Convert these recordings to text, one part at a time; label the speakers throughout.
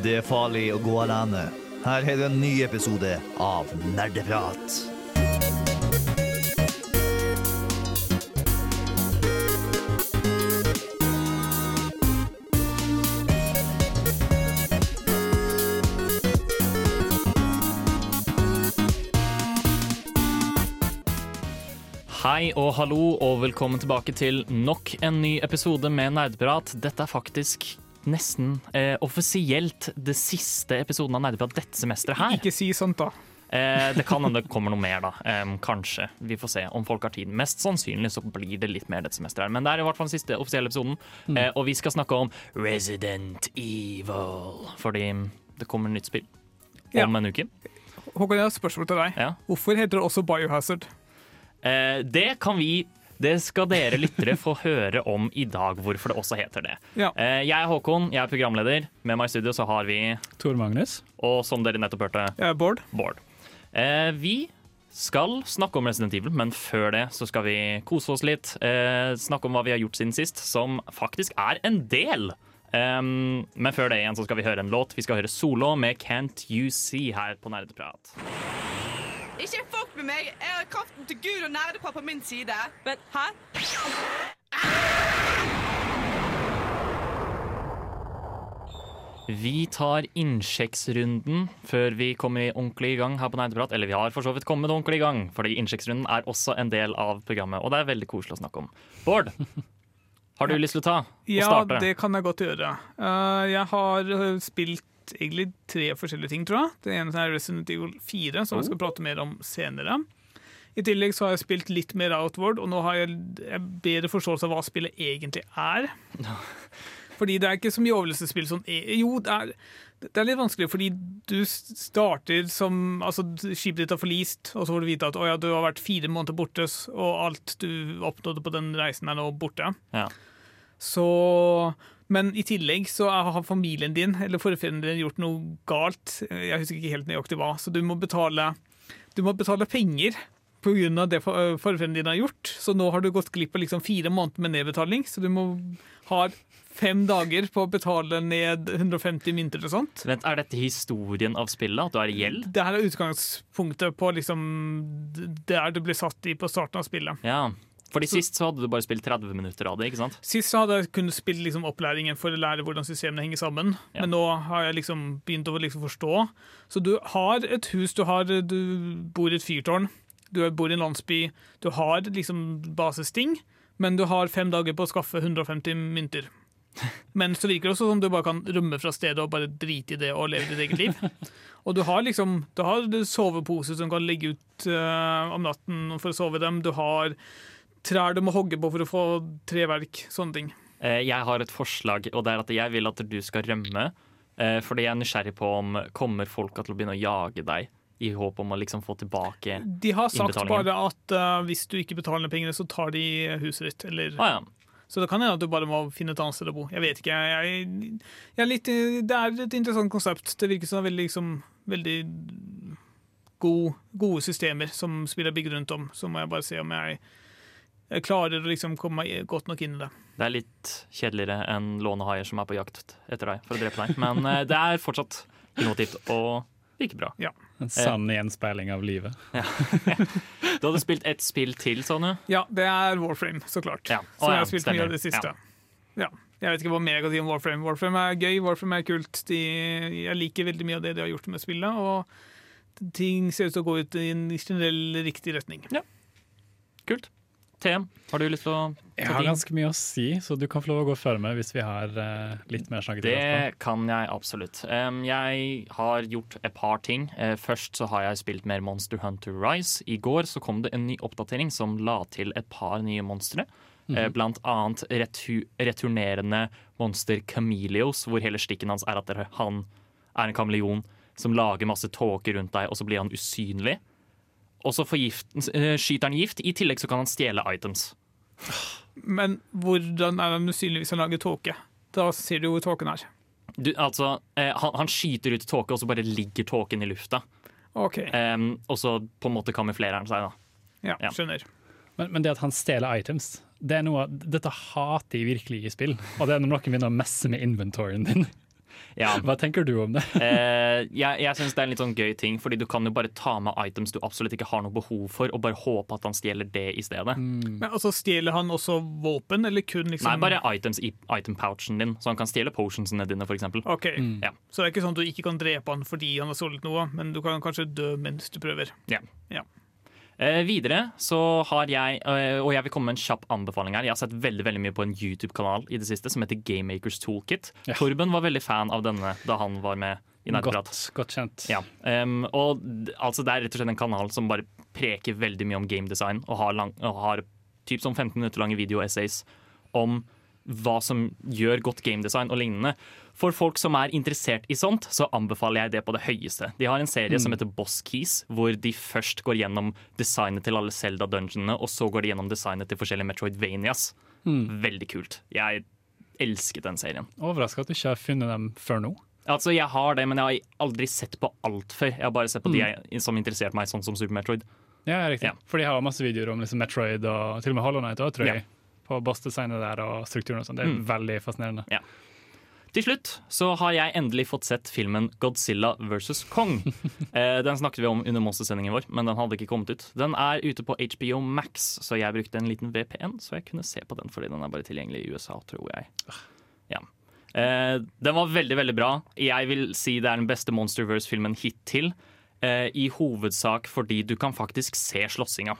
Speaker 1: Det er farlig å gå alene. Her er det en ny episode av Nerdeprat.
Speaker 2: Hei og hallo, og velkommen tilbake til nok en ny episode med Nerdprat. Dette er faktisk nesten eh, offisielt det siste episoden av Nerdeprat dette semesteret her.
Speaker 3: Ikke si sånt, da.
Speaker 2: Eh, det kan hende det kommer noe mer, da. Em, kanskje. Vi får se om folk har tid. Mest sannsynlig så blir det litt mer dette semesteret. Men det er i hvert fall den siste offisielle episoden. Eh, og vi skal snakke om Resident Evil. Fordi det kommer nytt spill
Speaker 3: Ja.
Speaker 2: om en uke.
Speaker 3: Håkon, jeg har et spørsmål til deg.
Speaker 2: Ja.
Speaker 3: Hvorfor heter det også Biohazard?
Speaker 2: Eh, det kan vi Det skal dere lyttere få høre om i dag, hvorfor det også heter det.
Speaker 3: Ja.
Speaker 2: Eh, jeg er Håkon, jeg er programleder. Med meg i studio så har vi,
Speaker 4: Tor Magnus.
Speaker 2: og som dere nettopp hørte,
Speaker 3: Jeg er Bård.
Speaker 2: Bård. Eh, vi skal snakke om Resident Evil, men før det så skal vi kose oss litt. Eh, snakke om hva vi har gjort siden sist, som faktisk er en del. Um, men før det igjen så skal vi høre en låt. Vi skal høre Solo med Can't You See her på Nerdeprat.
Speaker 5: Ikke fuck med meg. Jeg har kraften til Gud og nerdepar på min side. Men hæ?
Speaker 2: Vi tar innsjekksrunden før vi kommer ordentlig i gang her på Nerdeprat. Eller vi har for så vidt kommet ordentlig i gang, fordi innsjekksrunden er også en del av programmet. Og det er veldig koselig å snakke om. Bård, har du lyst til å ta og
Speaker 3: Ja,
Speaker 2: starte?
Speaker 3: det kan jeg godt gjøre. Uh, jeg har uh, spilt egentlig tre forskjellige ting, tror jeg. Det ene er Resident Evil 4, som jeg skal prate mer om senere. I tillegg så har jeg spilt litt mer Outward, og nå har jeg, jeg bedre forståelse av hva spillet egentlig er. Fordi det er ikke så mye overlevelsesspill som er Jo, det er, det er litt vanskelig, fordi du starter som Altså, skipet ditt har forlist, og så får du vite at å ja, du har vært fire måneder borte, og alt du oppnådde på den reisen, er nå borte.
Speaker 2: Ja.
Speaker 3: Så Men i tillegg så har familien din eller forfedrene dine gjort noe galt. Jeg husker ikke helt nøyaktig hva, så du må betale Du må betale penger pga. det for- forfedrene dine har gjort. Så nå har du gått glipp av liksom fire måneder med nedbetaling, så du må ha fem dager på å betale ned 150 mynter og sånt.
Speaker 2: Vent, Er dette historien av spillet? At du i gjeld?
Speaker 3: Det her er utgangspunktet på liksom der du ble satt i på starten av spillet.
Speaker 2: Ja. Fordi Sist så hadde du bare spilt 30 minutter av det. ikke sant?
Speaker 3: Sist så hadde jeg kunnet spille liksom opplæringen for å lære hvordan systemene henger sammen,
Speaker 2: Ja.
Speaker 3: men nå har jeg liksom begynt å liksom forstå. Så du har et hus, du, har, du bor i et fyrtårn, du bor i en landsby, du har liksom basesting, men du har fem dager på å skaffe 150 mynter. Men så virker det også som du bare kan rømme fra stedet og bare drite i det og leve ditt eget liv. Og du har liksom Du har soveposer som kan ligge ut uh, om natten for å sove i dem. Du har trær du må hogge på for å få treverk. Sånne ting.
Speaker 2: Eh, Jeg har et forslag, og det er at jeg vil at du skal rømme. eh, Fordi jeg er nysgjerrig på om kommer folka til å begynne å jage deg i håp om å liksom få tilbake
Speaker 3: De har sagt bare at uh, hvis du ikke betaler ned pengene, så tar de huset ditt. Eller,
Speaker 2: ah, ja.
Speaker 3: Så det kan hende at du bare må finne et annet sted å bo. Jeg vet ikke. Jeg, jeg er litt, det er et interessant konsept. Det virker som veldig, liksom, veldig gode, gode systemer som spiller bygd rundt om. Så må jeg bare se om jeg klarer å liksom komme godt nok inn i det.
Speaker 2: Det er litt kjedeligere enn lånehaier som er på jakt etter deg for å drepe deg. Men eh, det er fortsatt innovativt og like bra.
Speaker 4: En sann gjenspeiling av livet.
Speaker 2: Du hadde spilt ett spill til, sa du?
Speaker 3: Ja, det er Warframe, så klart.
Speaker 2: Ja.
Speaker 3: Så
Speaker 2: Å,
Speaker 3: jeg har spilt mye av det siste. Ja. Jeg vet ikke hva mer jeg kan si om Warframe. Warframe er gøy, Warframe er kult. De, jeg liker veldig mye av det de har gjort med spillet, og ting ser ut til å gå ut i en generell riktig retning.
Speaker 2: Kult. TM, har du lyst til å
Speaker 4: Jeg har ganske mye å si, så du kan få lov å gå før meg hvis vi har uh, litt mer snakketid.
Speaker 2: Det kan jeg absolutt. Um, jeg har gjort et par ting. Uh, først så har jeg spilt mer Monster Hunter Rise. I går så kom det en ny oppdatering som la til et par nye monstre. Eh, blant annet retur returnerende monster Camelios, hvor hele stikken hans er at han er en kameleon som lager masse tåke rundt deg, og så blir han usynlig. Og så eh, skyter han gift. I tillegg så kan han stjele items.
Speaker 3: Men hvordan er han usynlig hvis han lager tåke? Da ser du hvor tåken er.
Speaker 2: Du, altså, eh, han, han skyter ut tåke, og så bare ligger tåken i lufta.
Speaker 3: OK.
Speaker 2: Em, og så på en måte kamuflerer han seg, da.
Speaker 3: Ja,
Speaker 2: ja.
Speaker 3: skjønner.
Speaker 4: Men, men det at han stjeler items, det er noe, dette hater jeg virkelig i spill. Og det er når noen begynner å messe med inventoryen din.
Speaker 2: Ja.
Speaker 4: Hva tenker du om det?
Speaker 2: Eh, jeg jeg syns det er en litt sånn gøy ting, Fordi du kan jo bare ta med items du absolutt ikke har noe behov for, og bare håpe at han stjeler det i stedet.
Speaker 3: Men altså, Stjeler han også våpen, eller kun liksom
Speaker 2: Nei, bare items i item-pouchen din, så han kan stjele potionsene dine, f.eks.
Speaker 3: Ok,
Speaker 2: Ja.
Speaker 3: Så det er ikke sånn at du ikke kan drepe han fordi han har solgt noe, men du kan kanskje dø mens du prøver.
Speaker 2: Ja.
Speaker 3: Ja.
Speaker 2: Eh, videre så har jeg, eh, og jeg vil komme med en kjapp anbefaling her. Jeg har sett veldig veldig mye på en YouTube-kanal i det siste som heter Gamemakers Toolkit.
Speaker 4: Ja.
Speaker 2: Torben var veldig fan av denne da han var med.
Speaker 4: Godt, godt kjent.
Speaker 2: Ja, og altså Det er rett og slett en kanal som bare preker veldig mye om gamedesign, og har, lang, og har typ som 15 minutter lange video-essays om hva som gjør godt gamedesign og lignende. For folk som er interessert i sånt, så anbefaler jeg det på det høyeste. De har en serie som heter Boss Keys, hvor de først går gjennom designet til alle Zelda-dungeonene, og så går de gjennom designet til forskjellige Metroidvanias. Veldig kult. Jeg elsket den serien.
Speaker 4: Overraska at du ikke har funnet dem før nå.
Speaker 2: Altså, Jeg har det, men jeg har aldri sett på alt før. Jeg har bare sett på de jeg, som interesserte meg, sånn som Super Metroid.
Speaker 4: Ja, riktig.
Speaker 2: Ja.
Speaker 4: For de har masse videoer om liksom Metroid og til og med Hollow Knight òg, tror
Speaker 2: Ja.
Speaker 4: jeg. På bossdesignet der og strukturen og sånn. Det er
Speaker 2: Mm.
Speaker 4: veldig fascinerende.
Speaker 2: Til slutt så har jeg endelig fått sett filmen Godzilla vs. Kong. Eh, den snakket vi om under monstersendingen vår, men den hadde ikke kommet ut. Den er ute på HBO Max, så jeg brukte en liten VPN, så jeg kunne se på den fordi den er bare tilgjengelig i USA, tror jeg. Ja. Eh, den var veldig, veldig bra. Jeg vil si det er den beste Monsterverse-filmen hittil. Eh, I hovedsak fordi du kan faktisk se slåssinga.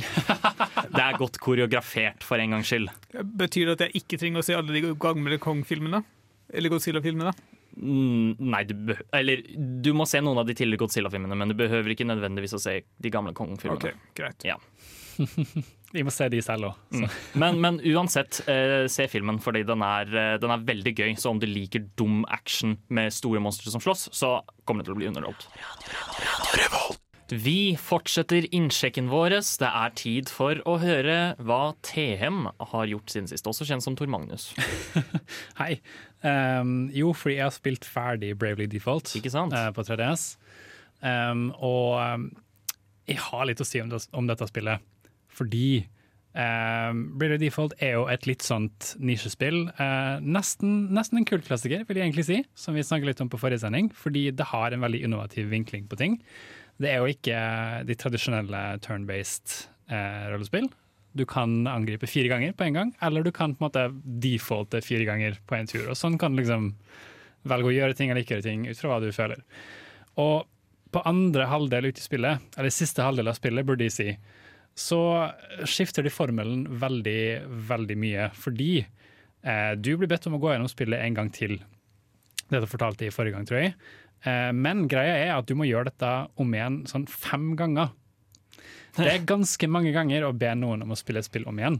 Speaker 2: det er godt koreografert, for en gangs skyld.
Speaker 3: Betyr det at jeg ikke trenger å se alle de gamle Kong-filmene? Eller Godzilla-filmene?
Speaker 2: Mm, Nei, du, eller, du må se noen av de tidligere Godzilla-filmene, men du behøver ikke nødvendigvis å se de gamle Kong-filmene.
Speaker 3: Ok, greit.
Speaker 2: Ja.
Speaker 4: Vi må se de selv òg.
Speaker 2: Mm. Men, men uansett, eh, se filmen, fordi den er, eh, den er veldig gøy. Så om du liker dum action med store monstre som slåss, så kommer det til å bli underholdt. Vi fortsetter innsjekken vår. Det er tid for å høre hva TM har gjort siden sist, også kjent som Tor Magnus.
Speaker 4: Hei. Um, jo, fordi jeg har spilt ferdig Bravely Default
Speaker 2: Ikke sant?
Speaker 4: Uh, på 3DS. Um, og um, jeg har litt å si om, det, om dette spillet, fordi Bravely Default er jo et litt sånt nisjespill. Uh, nesten, nesten en kultklassiker, vil jeg egentlig si, som vi snakket litt om på forrige sending, fordi det har en veldig innovativ vinkling på ting. Det er jo ikke de tradisjonelle turn-based eh, rollespill. Du kan angripe fire ganger på en gang, eller du kan på en måte defaulte fire ganger på en tur. Og sånn kan du liksom velge å gjøre ting eller ikke gjøre ting ut fra hva du føler. Og på andre halvdel ute i spillet, eller siste halvdel av spillet, burde jeg si, så skifter de formelen veldig, veldig mye. Fordi eh, du blir bedt om å gå gjennom spillet en gang til. Dette fortalte jeg i forrige gang, tror jeg. Eh, men greia er at du må gjøre dette om igjen sånn fem ganger. Det er ganske mange ganger å be noen om å spille et spill om igjen.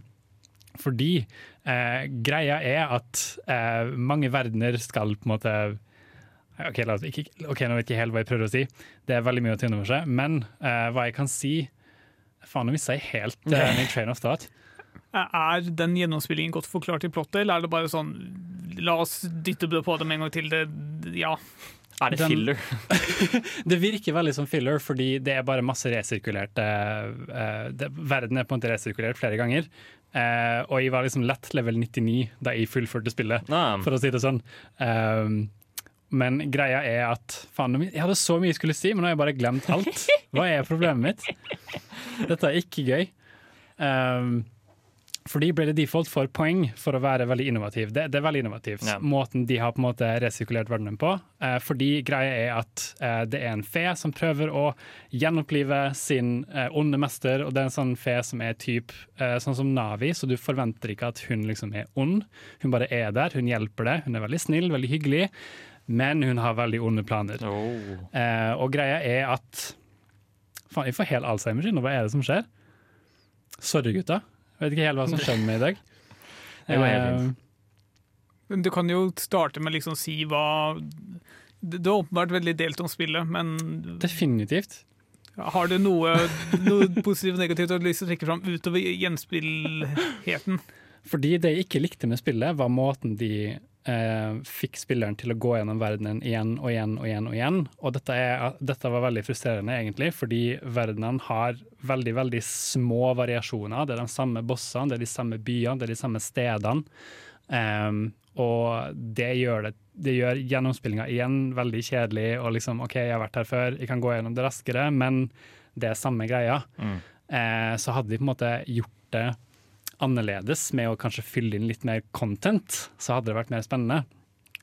Speaker 4: Fordi eh, greia er at eh, mange verdener skal på en måte Ok, la oss ikke, okay nå vet jeg ikke helt hva jeg prøver å si. Det er veldig mye å ta inn over seg. Men eh, hva jeg kan si Faen, nå mista jeg helt eh, min train of thought.
Speaker 3: Er den gjennomspillingen godt forklart i plottet, eller er det bare sånn La oss dytte det på dem en gang til. Det, ja.
Speaker 2: Er det
Speaker 4: Den-
Speaker 2: filler?
Speaker 4: Det virker veldig som filler, fordi det er bare masse resirkulerte uh, det, Verden er på en måte resirkulert flere ganger. Uh, og jeg var liksom lett level 99 da jeg fullførte spillet,
Speaker 2: ah.
Speaker 4: for å si det sånn. Um, men greia er at faen, jeg hadde så mye jeg skulle si, men nå har jeg bare glemt alt. Hva er problemet mitt? Dette er ikke gøy. Um, fordi det Default for poeng for å være veldig innovativ. Det, det er veldig innovativt,
Speaker 2: Ja.
Speaker 4: måten de har på en måte resirkulert verdenen på. Eh, fordi greia er at eh, det er en fe som prøver å gjenopplive sin eh, onde mester, og det er en sånn fe som er typ eh, sånn som Navi, så du forventer ikke at hun liksom er ond. Hun bare er der, hun hjelper deg, hun er veldig snill, veldig hyggelig, men hun har veldig onde planer.
Speaker 2: Oh.
Speaker 4: Eh, og greia er at Faen, jeg får helt Alzheimer nå. Hva er det som skjer? Sorry, gutta. Jeg vet ikke helt hva som skjer med meg i dag.
Speaker 2: Det går helt fint.
Speaker 4: Eh,
Speaker 3: Men Du kan jo starte med liksom si hva Det det er åpenbart veldig delt om spillet, men
Speaker 4: definitivt.
Speaker 3: har du noe, noe positivt og negativt du har lyst til å trekke fram utover gjenspillheten?
Speaker 4: Fordi det jeg ikke likte med spillet, var måten de eh, fikk spilleren til å gå gjennom verdenen igjen og igjen og igjen. Og igjen. Og dette, er, dette var veldig frustrerende, egentlig, fordi verdenene har veldig veldig små variasjoner. Det er de samme bossene, det er de samme byene, det er de samme stedene. Um, og det gjør, det, det gjør gjennomspillinga igjen veldig kjedelig. Og liksom, OK, jeg har vært her før, jeg kan gå gjennom det raskere, men det er samme greia.
Speaker 2: Mm.
Speaker 4: Eh, så hadde de på en måte gjort det annerledes med å kanskje fylle inn litt mer content, så hadde det vært mer spennende.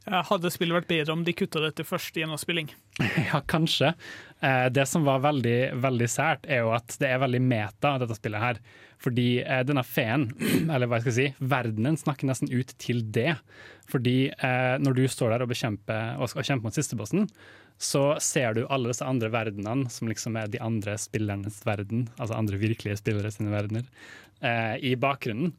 Speaker 3: Eh, Hadde spillet vært bedre om de kutta det til første gjennomspilling?
Speaker 4: Ja, kanskje. Eh, det som var veldig, veldig sært, er jo at det er veldig meta, dette spillet her. Fordi eh, denne feen, eller hva jeg skal si, verdenen snakker nesten ut til det. Fordi når du står der og, bekjemper, og skal kjempe mot sistebossen, så ser du alle disse andre verdenene, som liksom er de andre spillernes verden, altså andre virkelige spillere sine verdener, i bakgrunnen.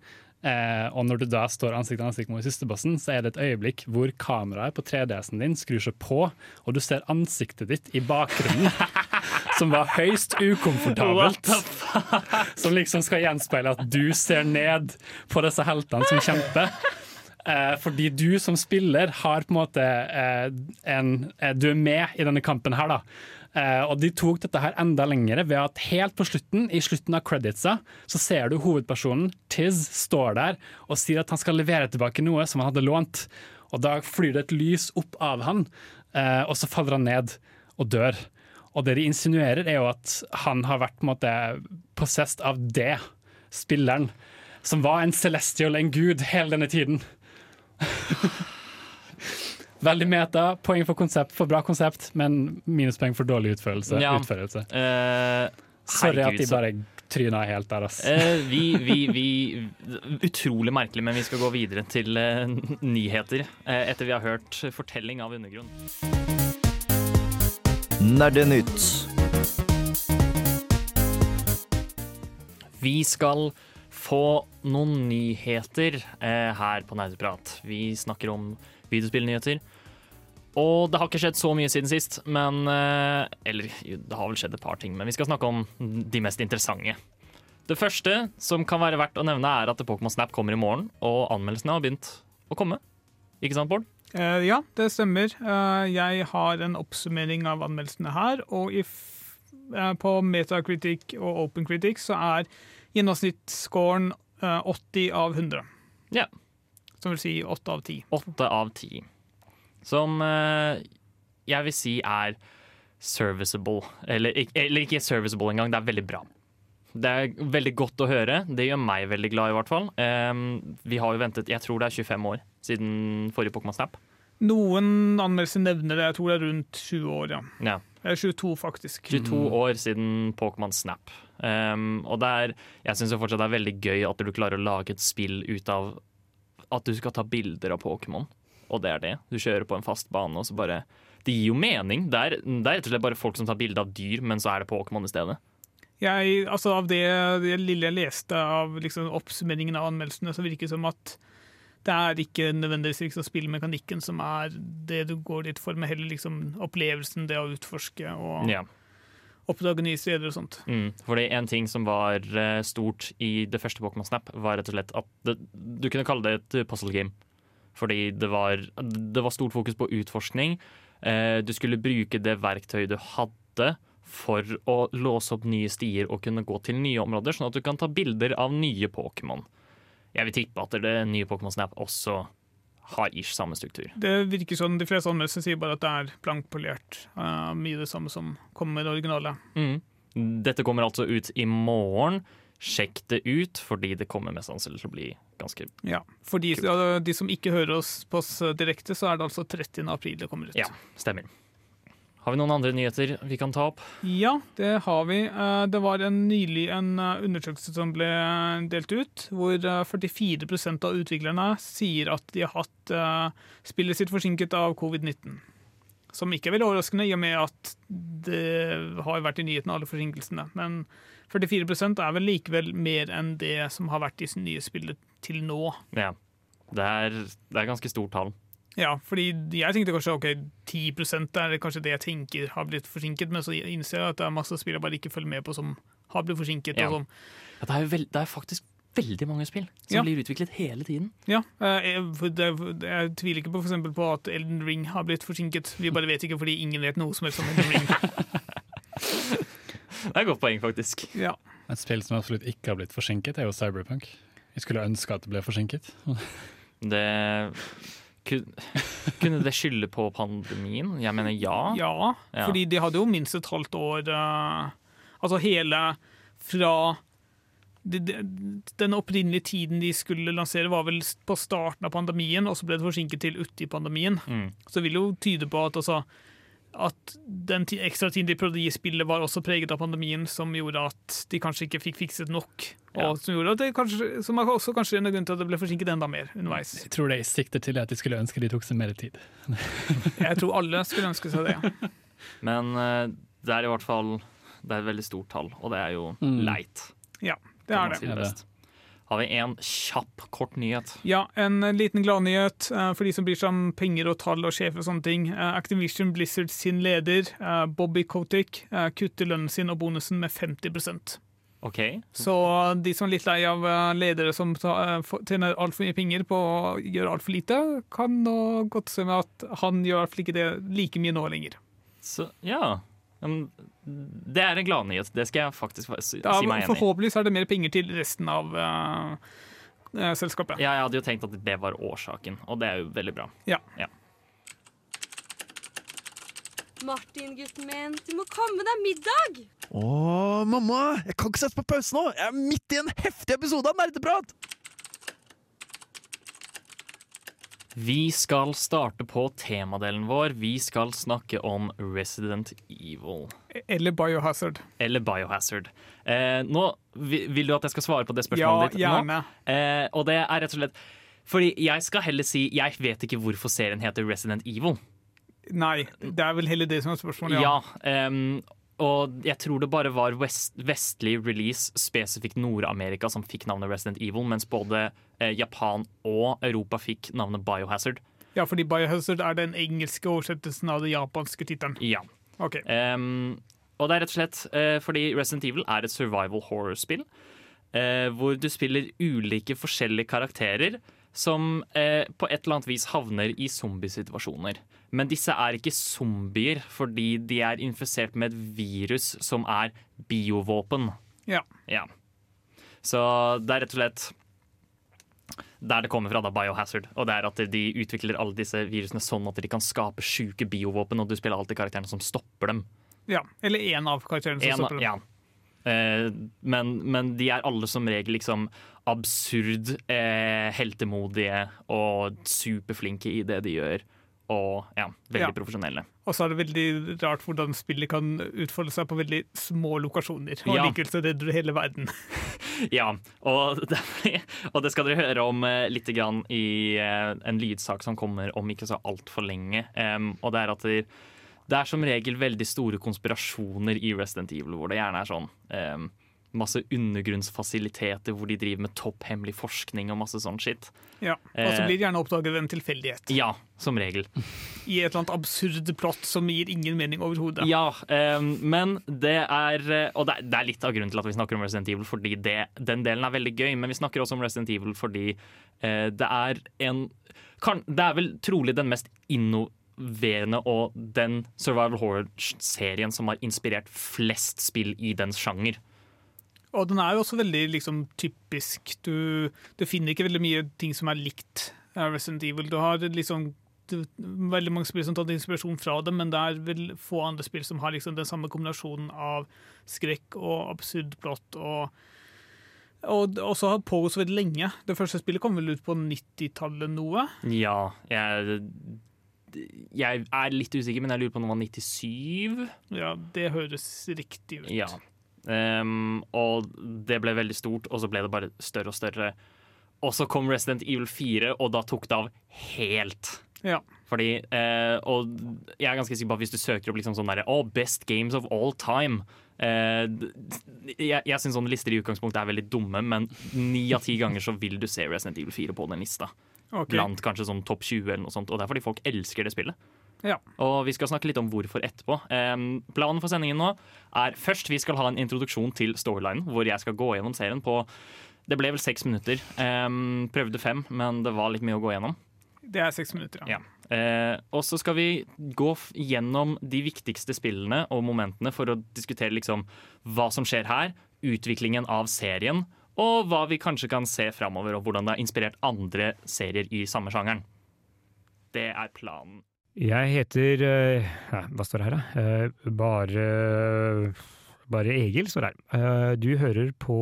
Speaker 4: Eh, og når du da står ansikt til ansikt mot sistebossen, så er det et øyeblikk hvor kameraet på 3DS-en din skrur seg på, og du ser ansiktet ditt i bakgrunnen, som var høyst ukomfortabelt. Som liksom skal gjenspeile at du ser ned på disse heltene som kjemper. Eh, fordi du som spiller har på en måte eh, en, eh, Du er med i denne kampen her, da. Eh, og de tok dette her enda lengre ved at helt på slutten, i slutten av creditsa, så ser du hovedpersonen, Tiz, står der og sier at han skal levere tilbake noe som han hadde lånt. Og da flyr det et lys opp av han, eh, og så faller han ned og dør. Og det de insinuerer, er jo at han har vært på en måte possessed av det, spilleren, som var en celestial, en gud, hele denne tiden. Veldig meta. Poeng for konsept, for bra konsept, men minuspoeng for dårlig utførelse.
Speaker 2: Ja.
Speaker 4: utførelse.
Speaker 2: Uh,
Speaker 4: Sorry at de bare tryna helt der, ass.
Speaker 2: Uh, vi, vi, vi Utrolig merkelig, men vi skal gå videre til uh, nyheter etter vi har hørt fortelling av undergrunn.
Speaker 1: Nerdenytt.
Speaker 2: Vi skal få noen nyheter eh, her på Nerdeprat. Vi snakker om videospillnyheter. Og det har ikke skjedd så mye siden sist, men eh, Eller det har vel skjedd et par ting, men vi skal snakke om de mest interessante. Det første som kan være verdt å nevne, er at Pokémon Snap kommer i morgen, og anmeldelsene har begynt å komme. Ikke sant, Bård?
Speaker 3: Uh, ja, det stemmer. Uh, jeg har en oppsummering av anmeldelsene her. Og i f eh, på Metacritic og OpenCritic så er gjennomsnittsscoren eh, 80 av 100.
Speaker 2: Ja.
Speaker 3: Som vil si 8 av 10.
Speaker 2: Åtte av ti. Som eh, jeg vil si er serviceable. Eller, eller ikke serviceable engang, det er veldig bra. Det er veldig godt å høre. Det gjør meg veldig glad, i hvert fall. Vi har jo ventet, jeg tror det er 25 år siden forrige Pokémon Snap.
Speaker 3: Noen anmeldelser nevner det. Jeg tror det er rundt 20 år, ja.
Speaker 2: Ja.
Speaker 3: er 22, faktisk.
Speaker 2: 22 år siden Pokémon Snap. Um, og det er, jeg syns fortsatt det er veldig gøy at du klarer å lage et spill ut av at du skal ta bilder av Pokémon. Og det er det. Du kjører på en fast bane, og så bare Det gir jo mening. Det er, det er rett og slett bare folk som tar bilde av dyr, men så er det Pokémon i stedet.
Speaker 3: Jeg, altså Av det, det lille jeg leste av liksom, oppsummeringen av anmeldelsene, så virker det som at det er ikke nødvendigvis liksom, spillmekanikken som er det du går dit for, men heller liksom, opplevelsen, det å utforske og
Speaker 2: Ja.
Speaker 3: Oppdage nye steder og sånt.
Speaker 2: Mm. Fordi en ting som var eh, stort i det første Pokémon Snap, var rett og slett at det, du kunne kalle det et eh, puzzle game. Fordi det var, det var stort fokus på utforskning. Eh, du skulle bruke det verktøyet du hadde for å låse opp nye stier og kunne gå til nye områder, sånn at du kan ta bilder av nye Pokémon. Jeg vil tippe at det nye Pokémon Snap også har ish samme struktur.
Speaker 3: Det virker sånn, De fleste anmeldelser sier bare at det er blankpolert. Uh, mye det samme som kommer med det originale.
Speaker 2: Mm. Dette kommer altså ut i morgen. Sjekk det ut, fordi det kommer mest sannsynlig til å bli ganske
Speaker 3: Ja. For de, de som ikke hører oss på oss direkte, så er det altså 30. april det kommer ut.
Speaker 2: Ja, stemmer. Har vi noen andre nyheter vi kan ta opp?
Speaker 3: Ja, det har vi. Eh, Det var en, nylig en eh, undersøkelse som ble eh, delt ut, hvor eh, 44% av utviklerne sier at de har hatt spillet sitt forsinket av covid-19. Som ikke er veldig overraskende, i og med at det har vært i nyhetene, alle forsinkelsene. Men 44% er vel likevel mer enn det som har vært i nye spillet til nå.
Speaker 2: Ja. Det er, det er ganske stort tall.
Speaker 3: Ja, fordi jeg tenkte kanskje ok, 10% er kanskje det jeg tenker har blitt forsinket, men så innser jeg at det er masse spill jeg bare ikke følger med på som har blitt forsinket.
Speaker 2: Ja.
Speaker 3: Og som,
Speaker 2: Ja, det, er jo vel- det er faktisk veldig mange spill som
Speaker 3: Ja.
Speaker 2: blir utviklet hele tiden.
Speaker 3: ja, jeg, jeg, for jeg tviler ikke på, for på at Elden Ring har blitt forsinket. Vi bare vet ikke fordi ingen vet noe som helst om Elden Ring.
Speaker 2: Det er et godt poeng, faktisk.
Speaker 3: Ja.
Speaker 4: Et spill som absolutt ikke har blitt forsinket, er jo Cyberpunk. Jeg skulle ønske at det ble forsinket.
Speaker 2: Det Kunne det skylde på pandemien? Jeg mener ja.
Speaker 3: Ja,
Speaker 2: Ja.
Speaker 3: fordi de hadde jo minst et halvt år uh, Altså hele fra de, de, Den opprinnelige tiden de skulle lansere, var vel på starten av pandemien, og så ble det forsinket til uti pandemien.
Speaker 2: Mm.
Speaker 3: Så det vil jo tyde på at, altså, at den ekstra tiden de prøvde å gi spillet, var også preget av pandemien, som gjorde at de kanskje ikke fikk fikset nok.
Speaker 2: Ja.
Speaker 3: Og som gjorde at det kanskje, som er også kanskje en grunn til at det ble forsinket enda mer underveis.
Speaker 4: Jeg tror de sikter til at de skulle ønske de tok seg mer tid.
Speaker 3: Jeg tror alle skulle ønske seg det. ja.
Speaker 2: Men eh, det er i hvert fall Det er et veldig stort tall, og det er jo
Speaker 4: Mm.
Speaker 2: leit.
Speaker 3: Ja, det er det.
Speaker 2: si det
Speaker 4: det.
Speaker 2: Har vi en kjapp, kort nyhet?
Speaker 3: Ja, en liten gladnyhet uh, for de som bryr seg om penger og tall og sjefer og sånne ting. Eh, Activision Blizzard sin leder, eh, Bobby Kotick, eh, kutter lønnen sin og bonusen med 50%
Speaker 2: OK.
Speaker 3: Så de som er litt lei av eh, ledere som eh, tjener altfor mye penger på å gjøre altfor lite, kan nå godt se med at han gjør iallfall ikke det like mye nå lenger.
Speaker 2: Så ja. Men det er en gladnyhet. Det skal jeg faktisk si meg enig i.
Speaker 3: forhåpentligvis er det mer penger til resten av eh, eh, selskapet.
Speaker 2: Ja, jeg hadde jo tenkt at det var årsaken, og det er jo veldig bra.
Speaker 3: Ja.
Speaker 6: Martin, gutten min, du må komme deg middag!
Speaker 1: Å, mamma! Jeg kan ikke sette på pause nå! Jeg er midt i en heftig episode av Nerdeprat!
Speaker 2: Vi skal starte på temadelen vår. Vi skal snakke om Resident Evil.
Speaker 3: Eller Biohazard.
Speaker 2: Eller Biohazard. Eh, nå, Vil du at jeg skal svare på det
Speaker 3: Ja,
Speaker 2: spørsmålet ditt nå?
Speaker 3: gjerne.
Speaker 2: Eh, og det er rett og slett Fordi jeg skal heller si Jeg vet ikke hvorfor serien heter Resident Evil.
Speaker 3: Nei, det er vel heller det som er spørsmålet.
Speaker 2: Ja, ja ehm, og jeg tror det bare var vest, vestlig release, spesifikt Nord-Amerika, som fikk navnet Resident Evil, mens både eh, Japan og Europa fikk navnet Biohazard.
Speaker 3: Ja, fordi Biohazard er den engelske oversettelsen av den japanske tittelen.
Speaker 2: Ja.
Speaker 3: Ok.
Speaker 2: Um, og det er rett og slett uh, fordi Resident Evil er et survival horror-spill. Uh, hvor du spiller ulike forskjellige karakterer som eh, på et eller annet vis havner i zombiesituasjoner. Men disse er ikke zombier fordi de er infisert med et virus som er biovåpen.
Speaker 3: Ja.
Speaker 2: Ja. Så det er rett og slett der det kommer fra, da, Biohazard. Og det er at de utvikler alle disse virusene sånn at de kan skape sjuke biovåpen, og du spiller alltid karakterene som stopper dem.
Speaker 3: ja. Eller én av karakterene som
Speaker 2: En,
Speaker 3: stopper dem.
Speaker 2: ja. Eh, men, men de er alle som regel liksom absurd eh, heltemodige og superflinke i det de gjør. Og ja, veldig
Speaker 3: Ja.
Speaker 2: profesjonelle.
Speaker 3: Og så er det veldig rart hvordan spillet kan utfolde seg på veldig små lokasjoner. Og
Speaker 2: Ja.
Speaker 3: likevel så redder du hele verden.
Speaker 2: Ja, og det, og det skal dere høre om eh, litt grann i eh, en lydsak som kommer om ikke så altfor lenge. Um, og det er at det, det er som regel veldig store konspirasjoner i Resident Evil, hvor det gjerne er sånn em, masse undergrunnsfasiliteter hvor de driver med topphemmelig forskning og masse sånn shit.
Speaker 3: Ja. Og så
Speaker 2: Eh.
Speaker 3: blir det gjerne oppdaget ved en tilfeldighet.
Speaker 2: Ja, som regel.
Speaker 3: I et eller annet absurd plott som gir ingen mening overhodet.
Speaker 2: Ja, um, men det er eh, Og det er, det er litt av grunnen til at vi snakker om Resident Evil, fordi det, den delen er veldig gøy. Men vi snakker også om Resident Evil fordi uh, det er en kan, Det er vel trolig den mest innoverende og den survival horror-serien som har inspirert flest spill i dens sjanger.
Speaker 3: Og den er jo også veldig liksom, typisk. Du, du finner ikke veldig mye ting som er likt Resident Evil. Du har liksom du, veldig mange spill som tar inspirasjon fra det, men det er vel få andre spill som har liksom den samme kombinasjonen av skrekk og absurd plott. Og, og også har pågått så veldig lenge. Det første spillet kom vel ut på 90-tallet noe.
Speaker 2: Ja, jeg jeg er litt usikker, men jeg lurer på om det var 97?
Speaker 3: Ja, det høres riktig ut.
Speaker 2: Ja. Ehm, og det ble veldig stort, og så ble det bare større og større. Og så kom Resident Evil 4, og da tok det av helt.
Speaker 3: Ja.
Speaker 2: Fordi, uh, og jeg er ganske sikker på at hvis du søker opp liksom sånn derre oh, Best games of all time uh, Jeg, jeg syns sånne lister i utgangspunktet er veldig dumme, men ni av ti ganger så vil du se Resident Evil 4 på den lista.
Speaker 3: Okay.
Speaker 2: Blant kanskje sånn topp 20 eller noe sånt. Og det er fordi folk elsker det spillet.
Speaker 3: Ja.
Speaker 2: Og vi skal snakke litt om hvorfor etterpå. Um, planen for sendingen nå er først vi skal ha en introduksjon til storylinen, hvor jeg skal gå gjennom serien på Det ble vel seks minutter. Um, prøvde fem, men det var litt mye å gå gjennom.
Speaker 3: Det er seks minutter, ja.
Speaker 2: Ja. Eh, og så skal vi gå gjennom de viktigste spillene og momentene for å diskutere liksom hva som skjer her, utviklingen av serien, og hva vi kanskje kan se framover, og hvordan det har inspirert andre serier i samme sjangeren. Det er planen.
Speaker 7: Jeg heter Nei, Hva står det her, da? Eh, bare Bare Egil står det her. Eh, du hører på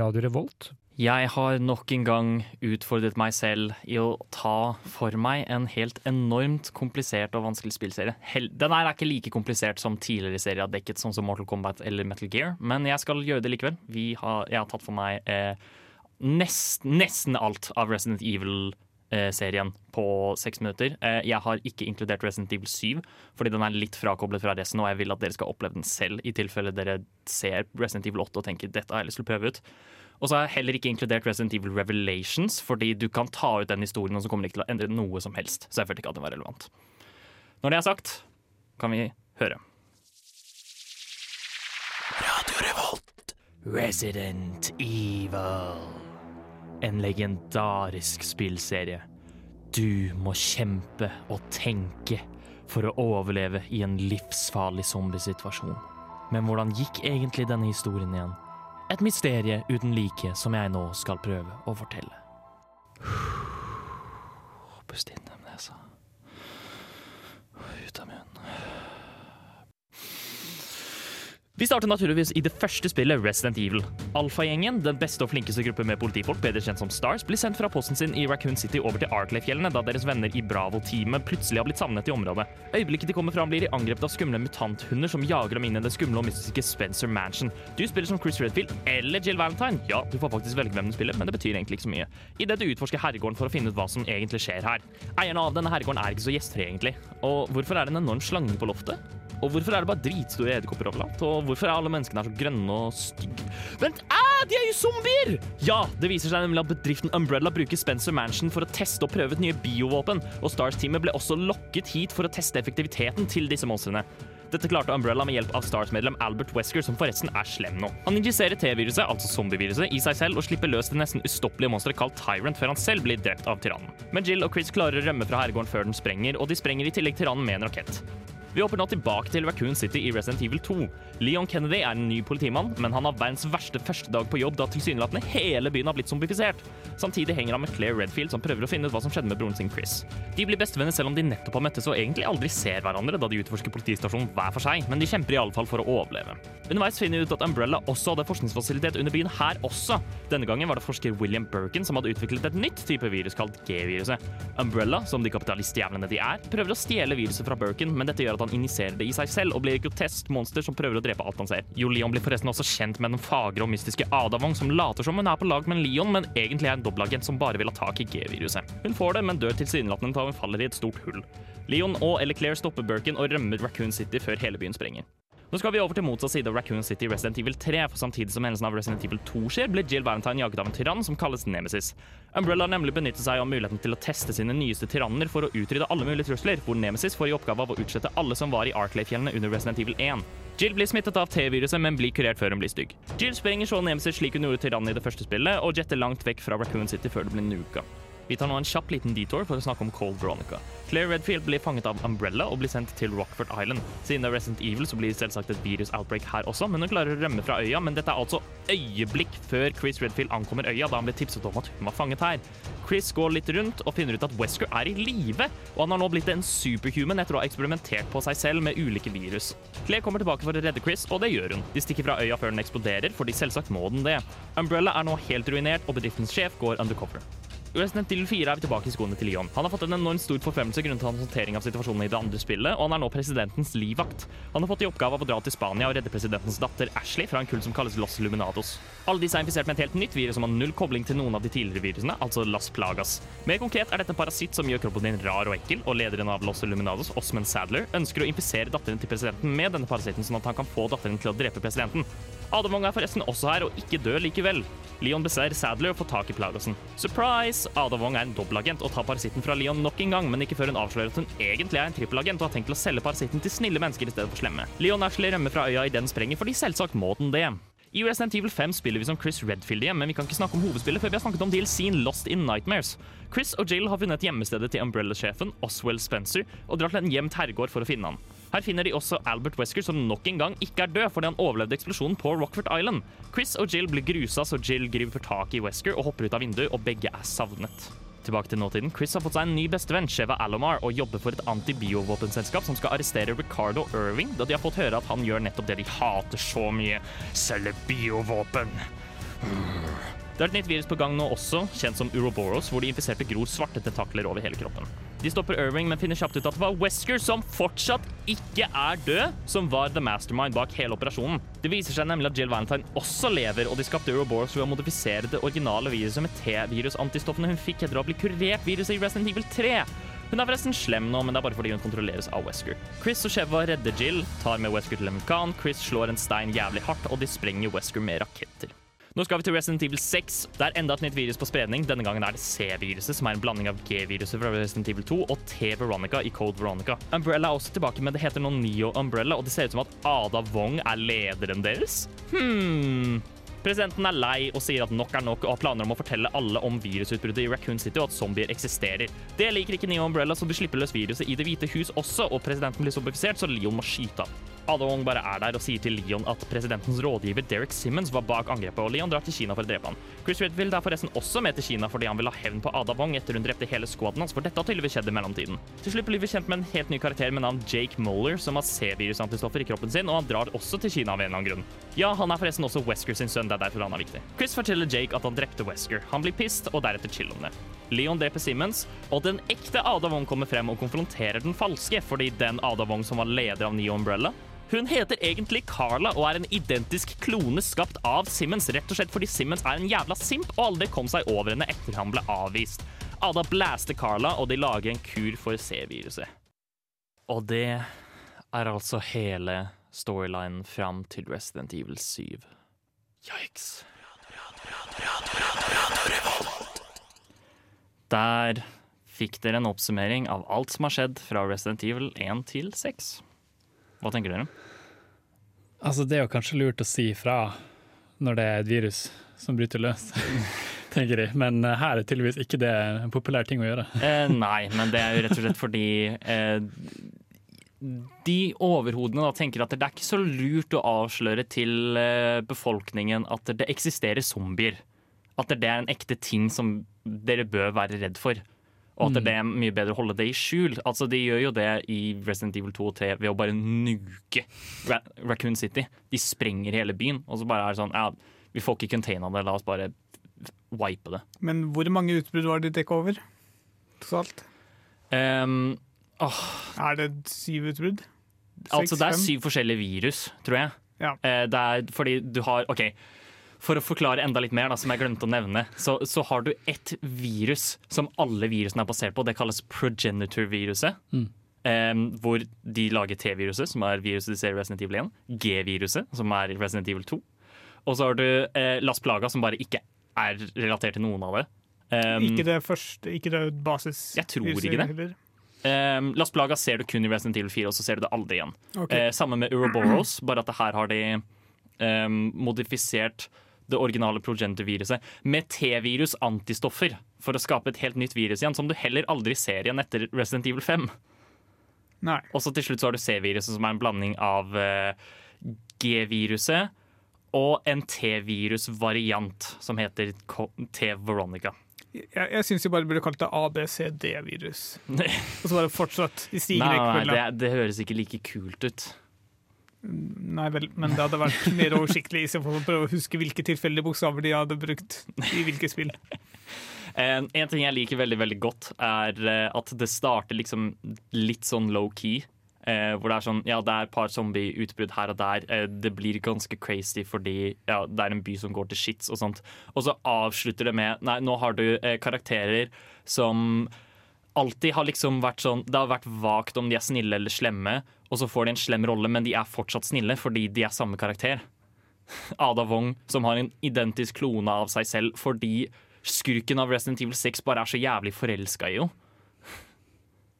Speaker 7: Radio Revolt.
Speaker 2: Jeg har nok en gang utfordret meg selv i å ta for meg en helt enormt komplisert og vanskelig spillserie. Den er ikke like komplisert som tidligere serier har dekket, sånn som Mortal Kombat eller Metal Gear, men jeg skal gjøre det likevel. Har, jeg har tatt for meg eh, nest, nesten alt av Resident Evil-serien på seks minutter. Eh, jeg har ikke inkludert Resident Evil 7, fordi den er litt frakoblet fra resten, og jeg vil at dere skal oppleve den selv, i tilfelle dere ser Resident Evil 8 og tenker dette har jeg lyst til å prøve ut. Og så har jeg heller ikke inkludert Resident Evil Revelations, fordi du kan ta ut den historien, og så kommer det ikke til å endre noe som helst. Så jeg følte ikke at den var relevant. Når det er sagt, kan vi høre. Radio Revolt. Resident Evil. En legendarisk spillserie. Du må kjempe og tenke for å overleve i en livsfarlig zombiesituasjon. Men hvordan gikk egentlig denne historien igjen? Et mysterie uten like som jeg nå skal prøve å fortelle. Pust inn med nesa. Ut av munnen. Vi starter naturligvis i det første spillet, Resident Evil. Alfagjengen, den beste og flinkeste gruppe med politifolk, bedre kjent som Stars, blir sendt fra posten sin i Raccoon City over til Arklay-fjellene da deres venner i Bravo-teamet plutselig har blitt savnet i området. Øyeblikket de kommer fram, blir de angrepet av skumle mutanthunder som jager dem inn i det skumle og mystiske Spencer Mansion. Du spiller som Chris Redfield eller Jill Valentine. Ja, du får faktisk velge hvem du spiller, men det betyr egentlig ikke så mye. Idet du utforsker herregården for å finne ut hva som egentlig skjer her. Eierne av denne herregården er ikke så gjestfrie, egentlig. Og hvorfor er det en enorm slange på loftet? Og hvorfor er det bare dritstore edderkopper overalt? Hvorfor er alle menneskene her så grønne og stygge? Vent, æ, de er jo zombier! Ja, det viser seg nemlig at bedriften Umbrella bruker Spencer Mansion for å teste og prøve ut nye biovåpen, og Stars-teamet ble også lokket hit for å teste effektiviteten til disse monstrene. Dette klarte Umbrella med hjelp av Stars-medlem Albert Wesker, som forresten er slem nå. Han injiserer T-viruset, altså zombieviruset, i seg selv og slipper løs det nesten ustoppelige monsteret kalt Tyrant før han selv blir drept av tyrannen. Men Jill og Chris klarer å rømme fra herregården før den sprenger, og de sprenger i tillegg tyrannen med en rakett. Vi hopper nå tilbake til Raccoon City i Resident Evil 2. Leon Kennedy er en ny politimann, men han har verdens verste første dag på jobb da tilsynelatende hele byen har blitt zombifisert. Samtidig henger han med Claire Redfield, som prøver å finne ut hva som skjedde med broren sin Chris. De blir bestevenner selv om de nettopp har møttes og egentlig aldri ser hverandre da de utforsker politistasjonen hver for seg, men de kjemper i alle fall for å overleve. Underveis finner vi ut at Umbrella også hadde forskningsfasilitet under byen her også. Denne gangen var det forsker William Birkin som hadde utviklet et nytt type virus kalt G-viruset. Umbrella, som de kapitalistjævlene de er, prøver å stjele viruset fra Birkin, men dette gjør at han injiserer det i seg selv og blir et grotesk monster som prøver å drepe alt han ser. Jo Leon blir forresten også kjent med den fagre og mystiske Ada Wong, som later som hun er på lag med Leon, men egentlig er en dobbeltagent som bare vil ha tak i G-viruset. Hun får det, men dør tilsynelatende da hun faller i et stort hull. Leon og Ellie Claire stopper Birkin og rømmer Raccoon City før hele byen sprenger. Nå skal vi over til motsatt side av Raccoon City Resident Evil 3, for samtidig som hendelsen av Resident Evil 2 skjer, blir Jill Valentine jaget av en tyrann som kalles Nemesis. Umbrella nemlig benyttet seg av muligheten til å teste sine nyeste tyranner for å utrydde alle mulige trusler, hvor Nemesis får i oppgave av å utslette alle som var i Arklay-fjellene under Resident Evil 1. Jill blir smittet av T-viruset, men blir kurert før hun blir stygg. Jill sprenger så Nemesis slik hun gjorde tyrannen i det første spillet, og jetter langt vekk fra Raccoon City før det blir nuka. Vi tar nå en kjapp liten detour for å snakke om Cold Veronica. Claire Redfield blir fanget av Umbrella og blir sendt til Rockford Island. Siden det er Resident Evil, så blir det selvsagt et virus-outbreak her også, men hun klarer å rømme fra øya. Men dette er altså øyeblikk før Chris Redfield ankommer øya, da han ble tipset om at hun var fanget her. Chris går litt rundt og finner ut at Wesker er i live, og han har nå blitt en superhuman etter å ha eksperimentert på seg selv med ulike virus. Claire kommer tilbake for å redde Chris, og det gjør hun. De stikker fra øya før den eksploderer, fordi selvsagt må den det. Umbrella er nå helt ruinert, og bedriftens sjef går undercover. Resident Evil 4 er vi tilbake i skoene til Leon. Han har fått en enormt stor forfremmelse grunnet hans håndtering av situasjonen i det andre spillet, og han er nå presidentens livvakt. Han har fått i oppgave av å dra til Spania og redde presidentens datter Ashley fra en kull som kalles Los Luminados. Alle disse er infisert med et helt nytt virus som har null kobling til noen av de tidligere virusene, altså Las Plagas. Mer konkret er dette en parasitt som gjør kroppen din rar og ekkel, og lederen av Los Luminados, Osman Sadler, ønsker å infisere datteren til presidenten med denne parasitten, sånn at han kan få datteren til å drepe presidenten. Adam Wong er forresten også her, og ikke dør likevel. Leon beseirer Sadler og får tak i Plagasen. Surprise! Adavong er en dobbeltagent og tar parasitten fra Leon nok en gang, men ikke før hun avslører at hun egentlig er en trippelagent og har tenkt å selge parasitten til snille mennesker i stedet for slemme. Leon Ashley rømmer fra øya i den sprenger, fordi selvsagt må den det. I Resident Evil 5 spiller vi som Chris Redfield igjen, men vi kan ikke snakke om hovedspillet før vi har snakket om DLC-en Lost in Nightmares. Chris og Jill har funnet hjemmestedet til Umbrella-sjefen, Oswell Spencer, og drar til en gjemt herregård for å finne han. Her finner de også Albert Wesker, som nok en gang ikke er død fordi han overlevde eksplosjonen på Rockford Island. Chris og Jill blir grusa, så Jill griper tak i Wesker og hopper ut av vinduet, og begge er savnet. Tilbake til nåtiden. Chris har fått seg en ny bestevenn, Sheva Alomar, og jobber for et antibiovåpenselskap som skal arrestere Ricardo Irving, da de har fått høre at han gjør nettopp det de hater så mye selge biovåpen. Det er et nytt virus på gang nå også, kjent som Uroboros, hvor de infiserte gror svarte tentakler over hele kroppen. De stopper Irving, men finner kjapt ut at det var Wesker, som fortsatt ikke er død, som var the mastermind bak hele operasjonen. Det viser seg nemlig at Jill Valentine også lever, og de skapte Uroboros ved å modifisere det originale viruset med T-virus-antistoffene hun fikk etter å ha blitt kurert viruset i Resident Evil 3. Hun er forresten slem nå, men det er bare fordi hun kontrolleres av Wesker. Chris og Sheva redder Jill, tar med Wesker til en Chris slår en stein jævlig hardt, og de sprenger Wesker med raketter. Nå skal vi til Resident Evil 6. Det er enda et nytt virus på spredning. Denne gangen er det C-viruset, som er en blanding av G-viruset fra Resident Evil 2 og T-Veronica i Code Veronica. Umbrella er også tilbake, men det heter nå Neo Umbrella, og det ser ut som at Ada Wong er lederen deres. Hmm. Presidenten er lei og sier at nok er nok, og har planer om å fortelle alle om virusutbruddet i Raccoon City og at zombier eksisterer. Det liker ikke Neo Umbrella, så de slipper løs viruset i Det hvite hus også, og presidenten blir zombifisert, så Leon må skyte av. Ada Wong bare er der og sier til Leon at presidentens rådgiver Derek Simmons var bak angrepet, og Leon drar til Kina for å drepe han. Chris Redfield er forresten også med til Kina fordi han vil ha hevn på Ada Wong etter hun drepte hele squaden hans, for dette har tydeligvis skjedd i mellomtiden. Til slutt blir vi kjent med en helt ny karakter med navn Jake Moller, som har C-virusantistoffer i kroppen sin, og han drar også til Kina av en eller annen grunn. Ja, han er forresten også Wesker sin sønn, det er derfor han er viktig. Chris forteller Jake at han drepte Wesker. Han blir pissed, og deretter chill om det. Leon dreper Simmons, og den ekte Ada Wong kommer frem og konfronterer den falske, fordi den Ada Wong som var leder av Neo Umbrella, hun heter egentlig Carla og er en identisk klone skapt av Simmons, rett og slett fordi Simmons er en jævla simp og aldri kom seg over henne etter han ble avvist. Ada blaster Carla, og de lager en kur for C-viruset. Og det er altså hele storylinen fram til Resident Evil 7. Yikes. Der fikk dere en oppsummering av alt som har skjedd fra Resident Evil 1 til 6. Hva tenker dere?
Speaker 4: Altså, det er jo kanskje lurt å si fra når det er et virus som bryter løs, tenker jeg. Men eh, her er tydeligvis ikke det en populær ting å gjøre.
Speaker 2: Eh, nei, men det er jo rett og slett fordi eh, de overhodene da tenker at det er ikke så lurt å avsløre til eh, befolkningen at det eksisterer zombier. At det er en ekte ting som dere bør være redd for. Og at det er mye bedre å holde det i skjul. Altså, De gjør jo det i Resident Evil 2 og 3 ved å bare nuke Ra Raccoon City. De sprenger hele byen, og så bare er det sånn Ja, vi får ikke containa det, la oss bare wipe det.
Speaker 3: Men hvor mange utbrudd var det de dekka over? Totalt?
Speaker 2: Um,
Speaker 3: Er det syv utbrudd?
Speaker 2: altså, det er syv forskjellige virus, tror jeg.
Speaker 3: Ja.
Speaker 2: Uh, det er fordi du har OK. For å forklare enda litt mer, da, som jeg glemte å nevne, så, så har du ett virus som alle virusene er basert på. Det kalles progenitor-viruset. Eh, hvor de lager T-viruset, som er viruset de ser i Resident Evil 1. G-viruset, som er i Resident Evil 2. Og så har du eh, Las Plaga, som bare ikke er relatert til noen av det. Um,
Speaker 3: Ikke det første, ikke det basis...
Speaker 2: Jeg tror ikke det. Um, Las Plaga ser du kun i Resident Evil 4, og så ser du det aldri igjen.
Speaker 3: Okay.
Speaker 2: Uh, samme med Uroboros, bare at det her har de um, modifisert det originale progenitor-viruset med T-virus-antistoffer for å skape et helt nytt virus igjen, som du heller aldri ser igjen etter Resident Evil 5.
Speaker 3: Nei.
Speaker 2: Og så til slutt så har du C-viruset, som er en blanding av eh, G-viruset og en T-virus-variant som heter T-Veronica.
Speaker 3: Jeg, jeg syns vi bare burde kalt det ABCD-virus. Og så bare fortsatt i stigende rekkefølge.
Speaker 2: det, det høres ikke like kult ut.
Speaker 3: Nei vel, men det hadde vært mer oversiktlig i stedet for å prøve å huske hvilke tilfeldige bokstaver de hadde brukt i hvilke spill.
Speaker 2: En ting jeg liker veldig veldig godt, er eh, at det starter liksom litt sånn low-key. Eh, hvor det er sånn, ja, det er et par zombieutbrudd her og der. Eh, det blir ganske crazy fordi ja, det er en by som går til shits og sånt. Og så avslutter det med Nei, nå har du karakterer som alltid har liksom vært sånn Det har vært vagt om de er snille eller slemme, og så får de en slem rolle, men de er fortsatt snille fordi de er samme karakter. Ada Wong som har en identisk klone av seg selv fordi skurken av Resident Evil 6 bare er så jævlig forelska i henne.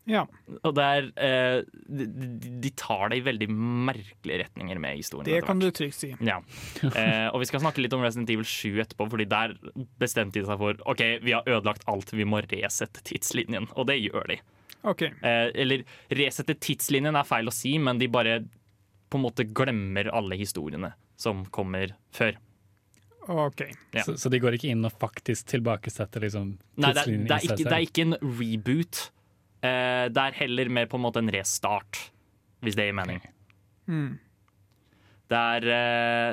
Speaker 3: Ja.
Speaker 2: Og det er, eh, de, de- tar det i veldig merkelige retninger med historien.
Speaker 3: Det kan du trygt si.
Speaker 2: Ja. Eh, og vi skal snakke litt om Resident Evil 7 etterpå, Fordi der bestemte de seg for OK, vi har ødelagt alt, vi må resette tidslinjen. Og det gjør de.
Speaker 3: OK.
Speaker 2: Eh, eller resette tidslinjen er feil å si, men de bare på en måte glemmer alle historiene som kommer før.
Speaker 3: ok.
Speaker 2: Ja.
Speaker 4: Så, så de går ikke inn og faktisk tilbakesetter liksom,
Speaker 2: Nei, det er,
Speaker 4: tidslinjen
Speaker 2: det, er ikke, det er ikke en reboot. Eh, det er heller mer på en måte en restart, hvis det gir mening.
Speaker 3: Mm.
Speaker 2: Det er eh,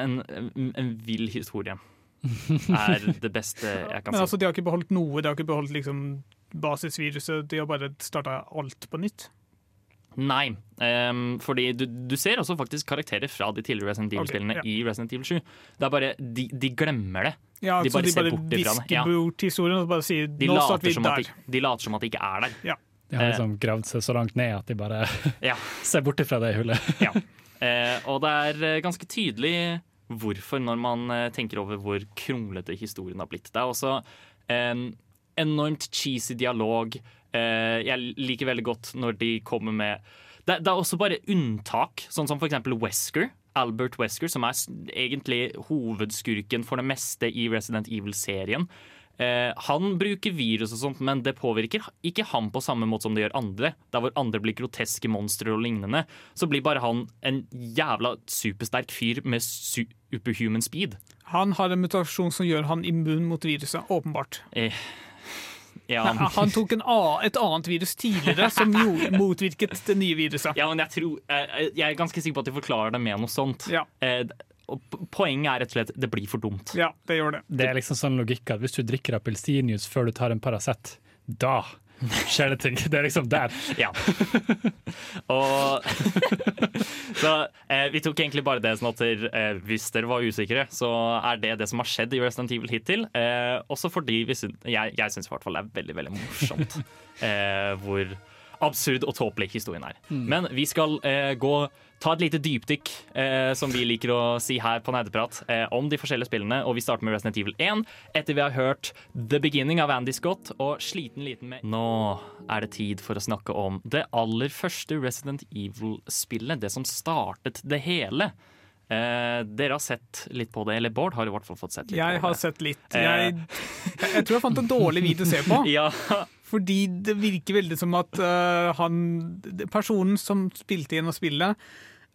Speaker 2: en, en, en vill historie. Er det beste jeg kan si.
Speaker 3: Men altså, de har ikke beholdt noe. De har ikke beholdt liksom basisviruset. De har bare starta alt på nytt.
Speaker 2: Nei, um, fordi du, du ser også faktisk karakterer fra de tidligere Resident Evil-spillene
Speaker 3: okay, ja.
Speaker 2: i Resident Evil 7. Det er bare, de, de glemmer det.
Speaker 3: Ja,
Speaker 2: De bare
Speaker 3: de
Speaker 2: ser
Speaker 3: bare
Speaker 2: bort ifra det. Ja.
Speaker 3: bort historien og bare sier
Speaker 2: De
Speaker 3: nå starter vi der.
Speaker 2: de, de later som at de ikke er der.
Speaker 4: De har liksom gravd seg så langt ned at de bare
Speaker 2: Ja.
Speaker 4: ser bort ifra det hullet.
Speaker 2: Ja. Uh, og det er eh, ganske tydelig hvorfor når man eh, tenker over hvor kronglete historien har blitt. Det er også en enormt cheesy dialog. Eh, jeg liker veldig godt når de kommer med Det, det er også bare unntak, sånn som for eksempel Wesker. Albert Wesker, som er egentlig hovedskurken for det meste i Resident Evil-serien. Eh, han bruker virus og sånt, men det påvirker ikke han på samme måte som det gjør andre. Der hvor andre blir groteske monstre og lignende, så blir bare han en jævla supersterk fyr med superhuman speed.
Speaker 3: Han har en mutasjon som gjør han immun mot viruset, åpenbart.
Speaker 2: Eh, ja.
Speaker 3: Han tok en a et annet virus tidligere som jo motvirket det nye viruset.
Speaker 2: ja, men jeg tror Jeg er ganske sikker på at de forklarer det med noe sånt.
Speaker 3: Ja.
Speaker 2: Eh, poenget er rett og slett det blir for dumt.
Speaker 3: Ja, det gjør det.
Speaker 4: Det er liksom sånn logikk at hvis du drikker appelsinjuice før du tar en Paracet, da skjer det ting. Det er liksom der.
Speaker 2: Ja. og Så eh, vi tok egentlig bare det sånn at eh, hvis dere var usikre, så er det det som har skjedd i Resident Evil hittil. Eh, også fordi vi syns, jeg, jeg syns i hvert fall det er veldig, veldig morsomt eh, hvor absurd og tåpelig historien er. Men vi skal eh, gå ta et lite dypdykk, eh, som vi liker å si her på Nerdeprat, eh, om de forskjellige spillene. Og vi starter med Resident Evil 1, etter vi har hørt The Beginning av Andy Scott og Sliten liten med Nå er det tid for å snakke om det aller første Resident Evil-spillet, det som startet det hele. Eh, dere har sett litt på det, eller Bård har i hvert fall fått sett litt
Speaker 3: Jeg har sett litt.
Speaker 2: Eh.
Speaker 3: Jeg, jeg tror jeg fant en dårlig video å se på.
Speaker 2: Ja,
Speaker 3: Fordi det virker veldig som at uh, han Personen som spilte gjennom spillet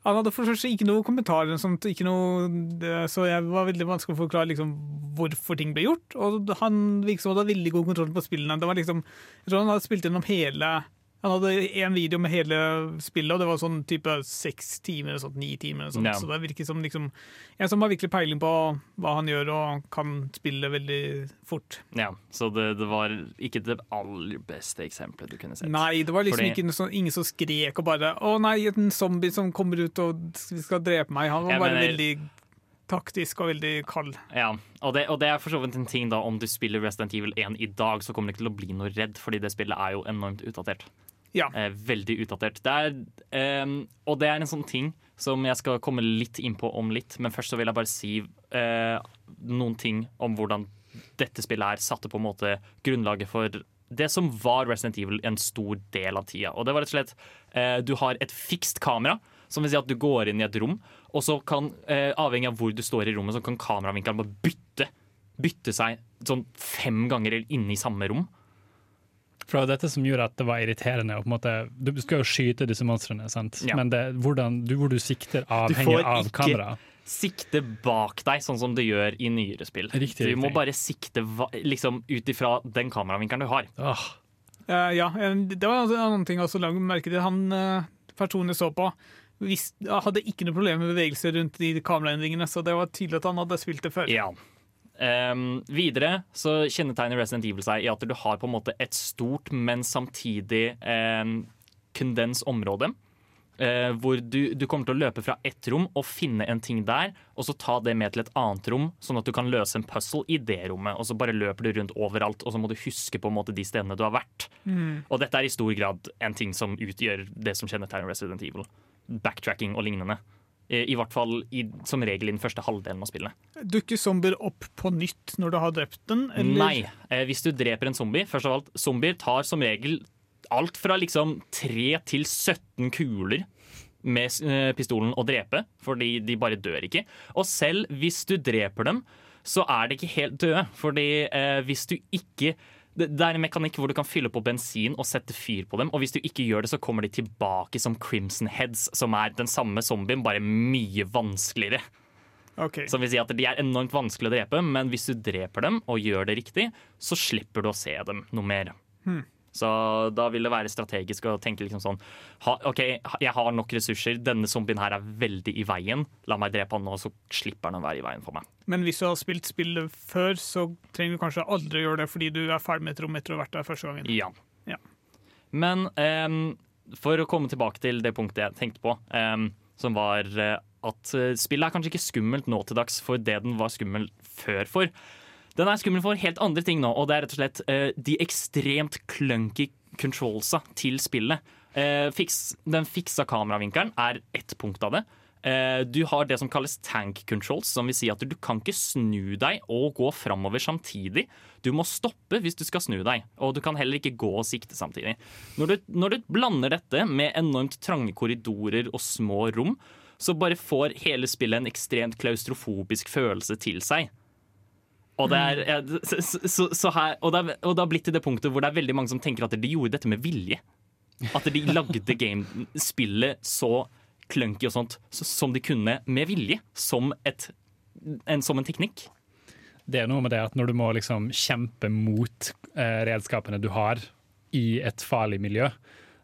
Speaker 3: han hadde for ikke noe kommentarer, og sånt, noe, så jeg var veldig vanskelig å forklare liksom, hvorfor ting ble gjort. Og han virket som hadde veldig god kontroll på spillene. Liksom, jeg tror han hadde spilt gjennom hele Han hadde én video med hele spillet, og det var sånn type seks timer eller sånt, ni timer. Eller sånt.
Speaker 2: Ja.
Speaker 3: Så det virker som liksom, en som har virkelig peiling på hva han gjør, og kan spille veldig fort.
Speaker 2: ja. Så det, det var ikke det aller beste eksempelet du kunne sett.
Speaker 3: Nei, det var liksom
Speaker 2: Fordi-
Speaker 3: ikke noe sånn, ingen som skrek og bare 'Å nei, en zombie som kommer ut og skal drepe meg'. Han var bare
Speaker 2: mener-
Speaker 3: veldig taktisk og veldig kald.
Speaker 2: Ja, og det, og det er for så vidt en ting da Om du spiller Resident Evil 1 i dag, så kommer du ikke til å bli noe redd, fordi det spillet er jo enormt utdatert.
Speaker 3: Ja.
Speaker 2: Eh, veldig utdatert. Det er, eh, og det er en sånn ting som jeg skal komme litt inn på om litt, men først så vil jeg bare si eh, noen ting om hvordan dette spillet her satte på en måte grunnlaget for det som var Resident Evil en stor del av tida. Og det var rett og slett eh, Du har et fikst kamera, som vil si at du går inn i et rom, og så kan, eh, avhengig av hvor du står i rommet, så kan kameravinkelen bare bytte. Bytte seg sånn fem ganger inne i samme rom.
Speaker 4: For det var dette som gjorde at det var irriterende. Og på en måte, du skal jo skyte disse monstrene.
Speaker 2: Ja.
Speaker 4: men det, hvordan, du, hvor du sikter,
Speaker 2: Du får ikke
Speaker 4: kameraet.
Speaker 2: sikte bak deg, sånn som det gjør i nyere spill.
Speaker 4: Riktig,
Speaker 2: du må
Speaker 4: riktig.
Speaker 2: bare sikte liksom, ut ifra den kameravinkelen du har.
Speaker 4: Oh.
Speaker 3: Uh, ja, eh, det var en annen ting jeg også la merke til. Han uh, personen jeg så på, hadde ikke noe problem med bevegelser rundt de kameraendringene, så det var tydelig at han hadde spilt det før.
Speaker 2: Ja. Um, videre så kjennetegner Resident Evil seg i at du har på en måte et stort, men samtidig um, kondens område. Uh, hvor du, du kommer til å løpe fra ett rom og finne en ting der, og så ta det med til et annet rom, sånn at du kan løse en puzzle i det rommet. Og så bare løper du rundt overalt, og så må du huske på en måte de stedene du har vært. Og dette er i stor grad en ting som utgjør det som kjennetegner Resident Evil. Backtracking og lignende. Eh, I hvert fall i, som regel i den første halvdelen av spillet.
Speaker 3: Dukker zombier opp på nytt når du har drept den? Eller?
Speaker 2: Nei. Eh, hvis du dreper en zombie Først av alt, Zombier tar som regel alt fra liksom 3 til 17 kuler med eh, pistolen å drepe, fordi de bare dør ikke. Og selv hvis du dreper dem, så er de ikke helt døde. Fordi eh, hvis du ikke det, det er en mekanikk hvor du kan fylle på bensin og sette fyr på dem. Og hvis du ikke gjør det, så kommer de tilbake som Crimson Heads, som er den samme zombien, bare mye vanskeligere.
Speaker 3: Ok.
Speaker 2: Som vil si at De er enormt vanskelig å drepe, men hvis du dreper dem og gjør det riktig, så slipper du å se dem noe mer. Så da vil det være strategisk å tenke liksom sånn ha, OK, jeg har nok ressurser, denne zombien her er veldig i veien. La meg drepe han nå, så slipper han å være i veien for meg.
Speaker 3: Men hvis du har spilt spillet før, så trenger du kanskje aldri gjøre det fordi du er ferdig med et rom etter å ha vært der første gangen.
Speaker 2: Ja.
Speaker 3: Ja.
Speaker 2: Men um, for å komme tilbake til det punktet jeg tenkte på, um, som var eh, at eh, spillet er kanskje ikke skummelt nå til dags for det den var skummel før for. Den er skummel for helt andre ting nå, og det er rett og slett uh, de ekstremt clunky controlsa til spillet. Uh, fiks, den fiksa kameravinkelen er ett punkt av det. Eh, du har det som kalles tank controls, som vil si at du kan ikke snu deg og gå framover samtidig. Du må stoppe hvis du skal snu deg, og du kan heller ikke gå og sikte samtidig. Når du, når du blander dette med enormt trange korridorer og små rom, så bare får hele spillet en ekstremt klaustrofobisk følelse til seg. Og det, er, så, så, så her, og, det er, og det har blitt til det punktet hvor det er veldig mange som tenker at de gjorde dette med vilje. At de lagde game, spillet så clunky og sånt som de kunne med vilje. Som, et, en, som en teknikk.
Speaker 4: Det er noe med det at når du må liksom kjempe mot eh, redskapene du har i et farlig miljø,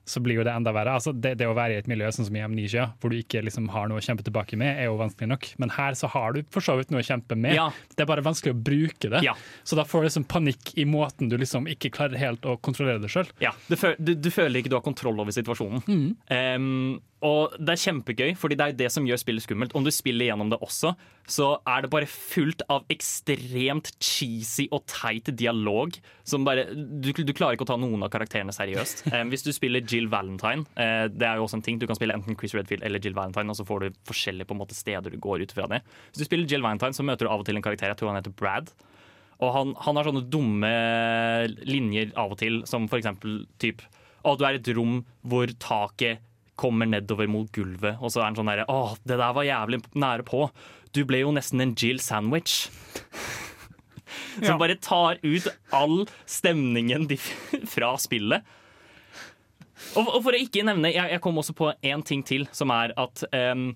Speaker 4: så blir jo det enda verre. Altså det, det å være i et miljø sånn som i Amnesia, hvor du ikke liksom har noe å kjempe tilbake med, er jo vanskelig nok. Men her så har du for så vidt noe å kjempe med.
Speaker 2: Ja.
Speaker 4: Det er bare vanskelig å bruke det.
Speaker 2: Ja.
Speaker 4: Så da får du liksom panikk i måten du liksom ikke klarer helt å kontrollere det sjøl.
Speaker 2: Ja, du, du, du føler ikke du har kontroll over situasjonen. Em, og det er kjempegøy, fordi det er det som gjør spillet skummelt. Om du spiller gjennom det også, så er det bare fullt av ekstremt cheesy og teit dialog. Som bare, du, du klarer ikke å ta noen av karakterene seriøst. Um, hvis du spiller Jill Valentine, uh, det er jo også en ting, du kan spille enten Chris Redfield eller Jill Valentine, og så får du forskjellige på en måte, steder du går ut fra det. Hvis du spiller Jill Valentine, så møter du av og til en karakter, jeg tror han heter Brad. Og han, han har sånne dumme linjer av og til, som for eksempel typ Å, du er i et rom hvor taket kommer nedover mot gulvet, og så er han sånn derre Å, det der var jævlig nære på. Du ble jo nesten en Jill sandwich. Som
Speaker 3: Ja.
Speaker 2: bare tar ut all stemningen fra spillet. Og, og for å ikke nevne Jeg, jeg kom også på én ting til, som er at um,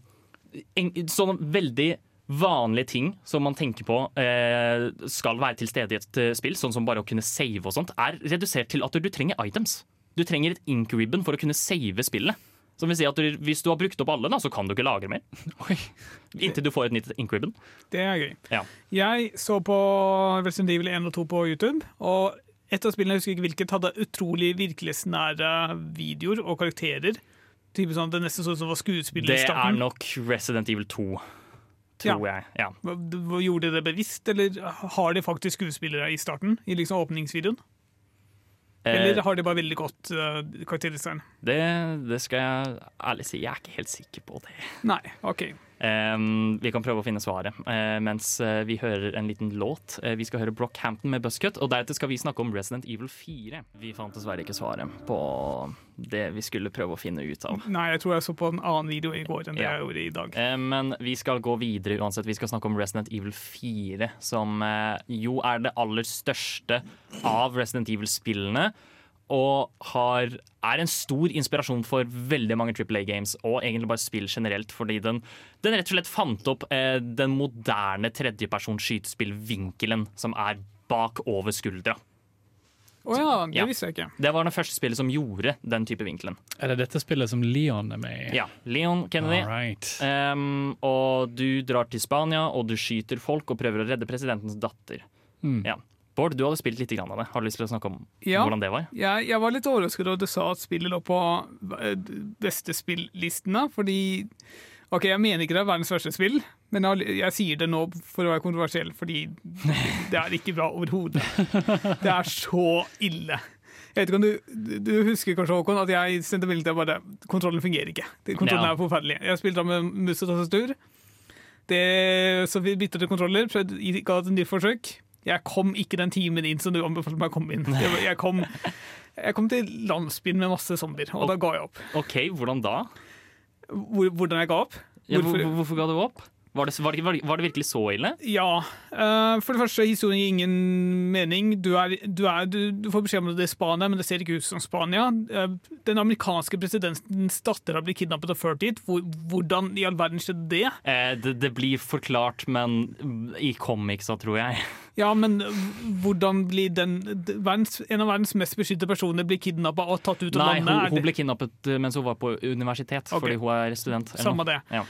Speaker 2: en, sånne veldig vanlige ting som man tenker på eh, skal være til stede i et eh, spill, sånn som bare å kunne save og sånt, er redusert til at du trenger items. Du trenger et ink ribbon for å kunne save spillet. Som vil si at du, Hvis du har brukt opp alle, da, så kan du ikke lagre mer. Inntil du får et nytt ink.
Speaker 3: Det er gøy.
Speaker 2: Ja.
Speaker 3: Jeg så på Resident Evil 1 og 2 på YouTube, og et av spillene, jeg husker ikke hvilket, hadde utrolig virkelighetsnære videoer og karakterer. Type sånn, Det nesten så ut som var skuespill i
Speaker 2: Det er nok Resident Evil 2, tror jeg. Ja.
Speaker 3: Hva- hva- Gjorde de det bevisst, eller har de faktisk skuespillere i starten? I liksom åpningsvideoen? Eller
Speaker 2: Eh,
Speaker 3: har de bare veldig godt uh, karakterdesign?
Speaker 2: det, det skal jeg ærlig si, jeg er ikke helt sikker på det.
Speaker 3: Nei, OK.
Speaker 2: Vi kan prøve å finne svaret eh, mens eh, vi hører en liten låt. Eh, vi skal høre Brockhampton med Buscut, og deretter skal vi snakke om Resident Evil 4. Vi fant dessverre ikke svaret på det vi skulle prøve å finne ut av.
Speaker 3: Nei, jeg tror jeg så på en annen video i går enn det
Speaker 2: Ja.
Speaker 3: jeg gjorde i dag.
Speaker 2: Men vi skal gå videre uansett. Vi skal snakke om Resident Evil 4, som jo er det aller største av Resident Evil-spillene. Og har, er en stor inspirasjon for veldig mange Triple A-games, og egentlig bare spill generelt, fordi den, den rett og slett fant opp eh, den moderne tredjepersons skytespillvinkelen som er bak over skuldra.
Speaker 3: Å ja, det
Speaker 2: Ja.
Speaker 3: visste jeg ikke.
Speaker 2: Det var det første spillet som gjorde den type vinkelen.
Speaker 4: Er det dette spillet som Leon er med i?
Speaker 2: Ja, Leon Kennedy.
Speaker 4: Right.
Speaker 2: Um, og du drar til Spania, og du skyter folk og prøver å redde presidentens datter.
Speaker 4: Mm.
Speaker 2: Ja. Bård, du hadde spilt litt av det. Har du lyst til å snakke om
Speaker 3: Ja.
Speaker 2: hvordan det var?
Speaker 3: Ja, jeg var litt overrasket da du sa at spillet lå på eh, beste spillistene, fordi OK, jeg mener ikke det er verdens verste spill, men jeg, jeg sier det nå for å være kontroversiell, fordi det er ikke bra overhodet. Det er så ille. Jeg vet ikke om du, du- husker kanskje, Håkon, at jeg sendte melding til bare Kontrollen fungerer ikke. Kontrollen
Speaker 2: Ja.
Speaker 3: er forferdelig. Jeg spilte da med mus og tastatur. Det, så vi bytta til kontroller, prøvde, ga det et nytt forsøk. Jeg kom ikke den timen inn som du anbefalte meg å komme inn. Jeg, jeg, kom, jeg kom til landsbyen med masse zombier, og da ga jeg opp.
Speaker 2: OK, hvordan da?
Speaker 3: Hvor, hvordan jeg ga opp?
Speaker 2: Ja,
Speaker 3: Hvorfor-
Speaker 2: hvor- hvorfor ga du opp? Var det, var, det, var det virkelig så ille?
Speaker 3: Ja. eh, for det første, historien gir ingen mening. Du, er, du, er, du, får beskjed om at det er Spania, men det ser ikke ut som Spania. Eh, den amerikanske presidentens datter har blitt kidnappet og ført dit. Hvor, hvordan i all verden skjedde det?
Speaker 2: Eh, det? Det blir forklart, men i comicsa, tror jeg.
Speaker 3: Ja, men hvordan blir den En av verdens mest beskyttede personer blir kidnappa og tatt ut av
Speaker 2: Nei,
Speaker 3: landet?
Speaker 2: hun,
Speaker 3: Er
Speaker 2: hun ble kidnappet mens hun var på universitet,
Speaker 3: okay.
Speaker 2: fordi hun er student.
Speaker 3: Samme
Speaker 2: noe.
Speaker 3: det.
Speaker 2: Ja.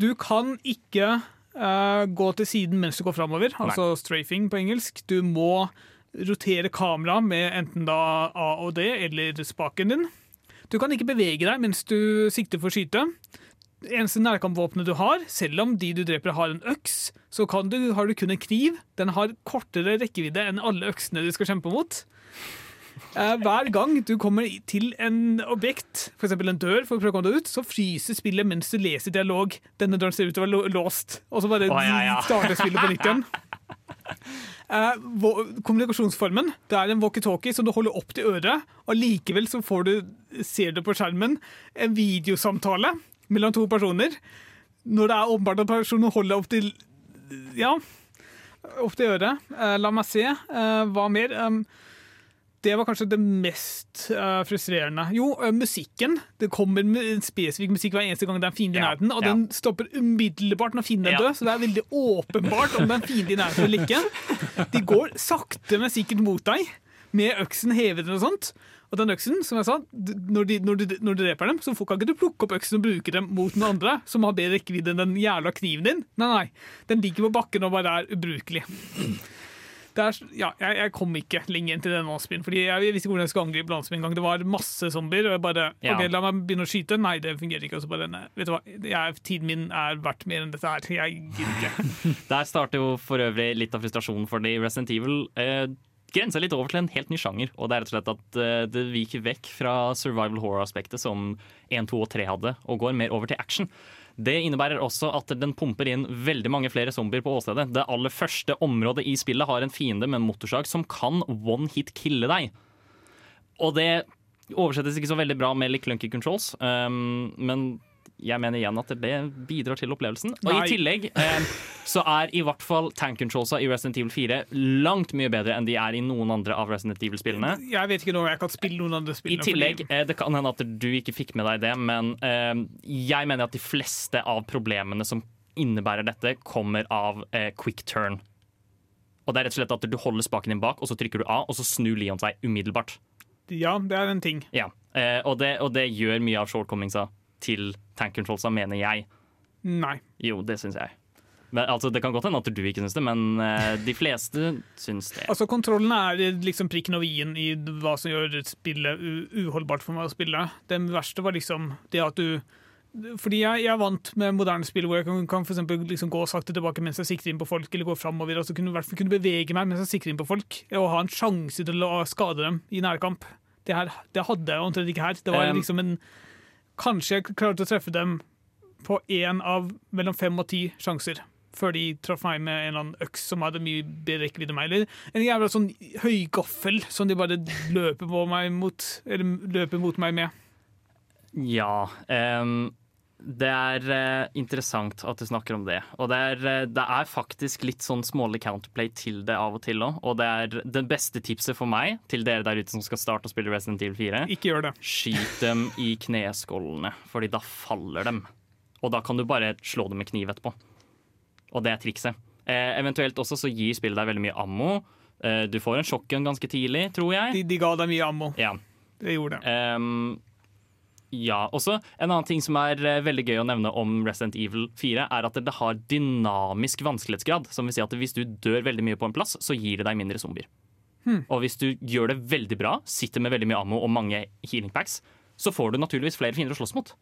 Speaker 3: Du kan ikke uh, gå til siden mens du går framover, altså strafing på engelsk. Du må rotere kameraet med enten da A og D eller spaken din. Du kan ikke bevege deg mens du sikter for å skyte. Eneste nærkampvåpenet du har, selv om de du dreper har en øks, så kan du, har du kun en kniv. Den har kortere rekkevidde enn alle øksene du skal kjempe mot. Eh, hver gang du kommer til en objekt, f.eks. en dør, for å prøve å komme deg ut, så fryser spillet mens du leser dialog. Denne døren ser ut til å være låst. Og så bare
Speaker 2: oh, ja, ja.
Speaker 3: starter spillet på nytt igjen. Eh, kommunikasjonsformen Det er en walkietalkie som du holder opp til øret, og likevel så får du, ser du på skjermen en videosamtale mellom to personer. Når det er åpenbart at personen holder opp til Ja, opp til øret. Eh, la meg se. Eh, hva mer? Um, det var kanskje det mest uh, frustrerende. Jo, uh, musikken. Det kommer en spesifikk musikk hver eneste gang det er en fiende i nærheten, og
Speaker 2: ja.
Speaker 3: den stopper umiddelbart når fienden er død, så det er veldig åpenbart om det er en fiende i nærheten eller ikke. De går sakte, men sikkert mot deg, med øksen hevet og sånt. Og den øksen, som jeg sa, når når, de, de, du, dreper dem, så kan ikke du plukke opp øksen og bruke dem mot noen andre som har bedre rekkevidde enn den jævla kniven din. Nei, nei. Den ligger på bakken og bare er ubrukelig. Er, ja, jeg, jeg kom ikke lenger til den landsbyen, fordi jeg visste ikke hvordan jeg skulle angripe landsbyen engang. Det var masse zombier, og jeg bare
Speaker 2: Ja.
Speaker 3: OK, la meg begynne å skyte. Nei, det fungerer ikke. Og så bare, nei, vet du hva, jeg, tiden min er verdt mer enn dette her. Jeg gidder ikke.
Speaker 2: Der starter jo for øvrig litt av frustrasjonen fordi Resident Evil eh, grenser litt over til en helt ny sjanger. Og det er rett og slett at eh, det viker vekk fra survival horror-aspektet som 1, 2 og 3 hadde, og går mer over til action. Det innebærer også at den pumper inn veldig mange flere zombier på åstedet. Det aller første området i spillet har en fiende med en motorsag som kan one-hit-kille deg. Og det oversettes ikke så veldig bra med litt clunky controls, um, men jeg mener igjen at det bidrar til opplevelsen. Og
Speaker 3: Nei.
Speaker 2: i tillegg eh, så er i hvert fall tank controlsa i Resident Evil 4 langt mye bedre enn de er i noen andre av Resident Evil-spillene.
Speaker 3: Jeg vet ikke når jeg kan spille noen andre spill.
Speaker 2: I tillegg, eh, det kan hende at du ikke fikk med deg det, men eh, jeg mener at de fleste av problemene som innebærer dette, kommer av eh, quick turn. Og det er rett og slett at du holder spaken din bak, og så trykker du av, og så snur Leon seg umiddelbart.
Speaker 3: Ja, det er en ting.
Speaker 2: Ja. Eh, og, det, og det gjør mye av shortcomingsa til tank controlsa, mener jeg.
Speaker 3: Nei.
Speaker 2: Jo, det syns jeg. Men, altså, det kan godt hende at du ikke syns det, men uh, de fleste syns det.
Speaker 3: Altså, Kontrollen er liksom prikken over i-en i hva som gjør spillet uholdbart for meg å spille. Det verste var liksom det at du fordi jeg, jeg er vant med moderne spill hvor jeg kan, kan for eksempel liksom gå sakte tilbake mens jeg sikter inn på folk, eller gå framover. Altså kunne, i hvert fall kunne bevege meg mens jeg sikter inn på folk, og ha en sjanse til å skade dem i nærkamp. Det, her, det hadde jeg omtrent ikke her. Det var liksom en Kanskje jeg klarte å treffe dem på én av mellom fem og ti sjanser. Før de traff meg med en eller annen øks som hadde mye bedre rekkevidde enn meg. Eller en jævla sånn høygaffel som de bare løper mot løper mot meg med.
Speaker 2: Ja. ehm, det er eh, interessant at du snakker om det. Og det er, eh, det er faktisk litt sånn smålig counterplay til det av og til òg. Og det er det beste tipset for meg til dere der ute som skal starte å spille Resident Evil 4.
Speaker 3: Ikke gjør det.
Speaker 2: Skyt dem i kneskålene, fordi da faller dem. Og da kan du bare slå dem med kniv etterpå. Og det er trikset. Eh, eventuelt også så gir spillet deg veldig mye ammo. Eh, du får en shotgun ganske tidlig, tror jeg.
Speaker 3: De, de ga deg mye ammo.
Speaker 2: Ja.
Speaker 3: Det gjorde det.
Speaker 2: Ehm, ja, også En annen ting som er eh, veldig gøy å nevne om Resident Evil 4, er at det har dynamisk vanskelighetsgrad. Som vil si at hvis du dør veldig mye på en plass, så gir det deg mindre zombier. Og hvis du gjør det veldig bra, sitter med veldig mye ammo og mange healing packs, så får du naturligvis flere fiender å slåss mot.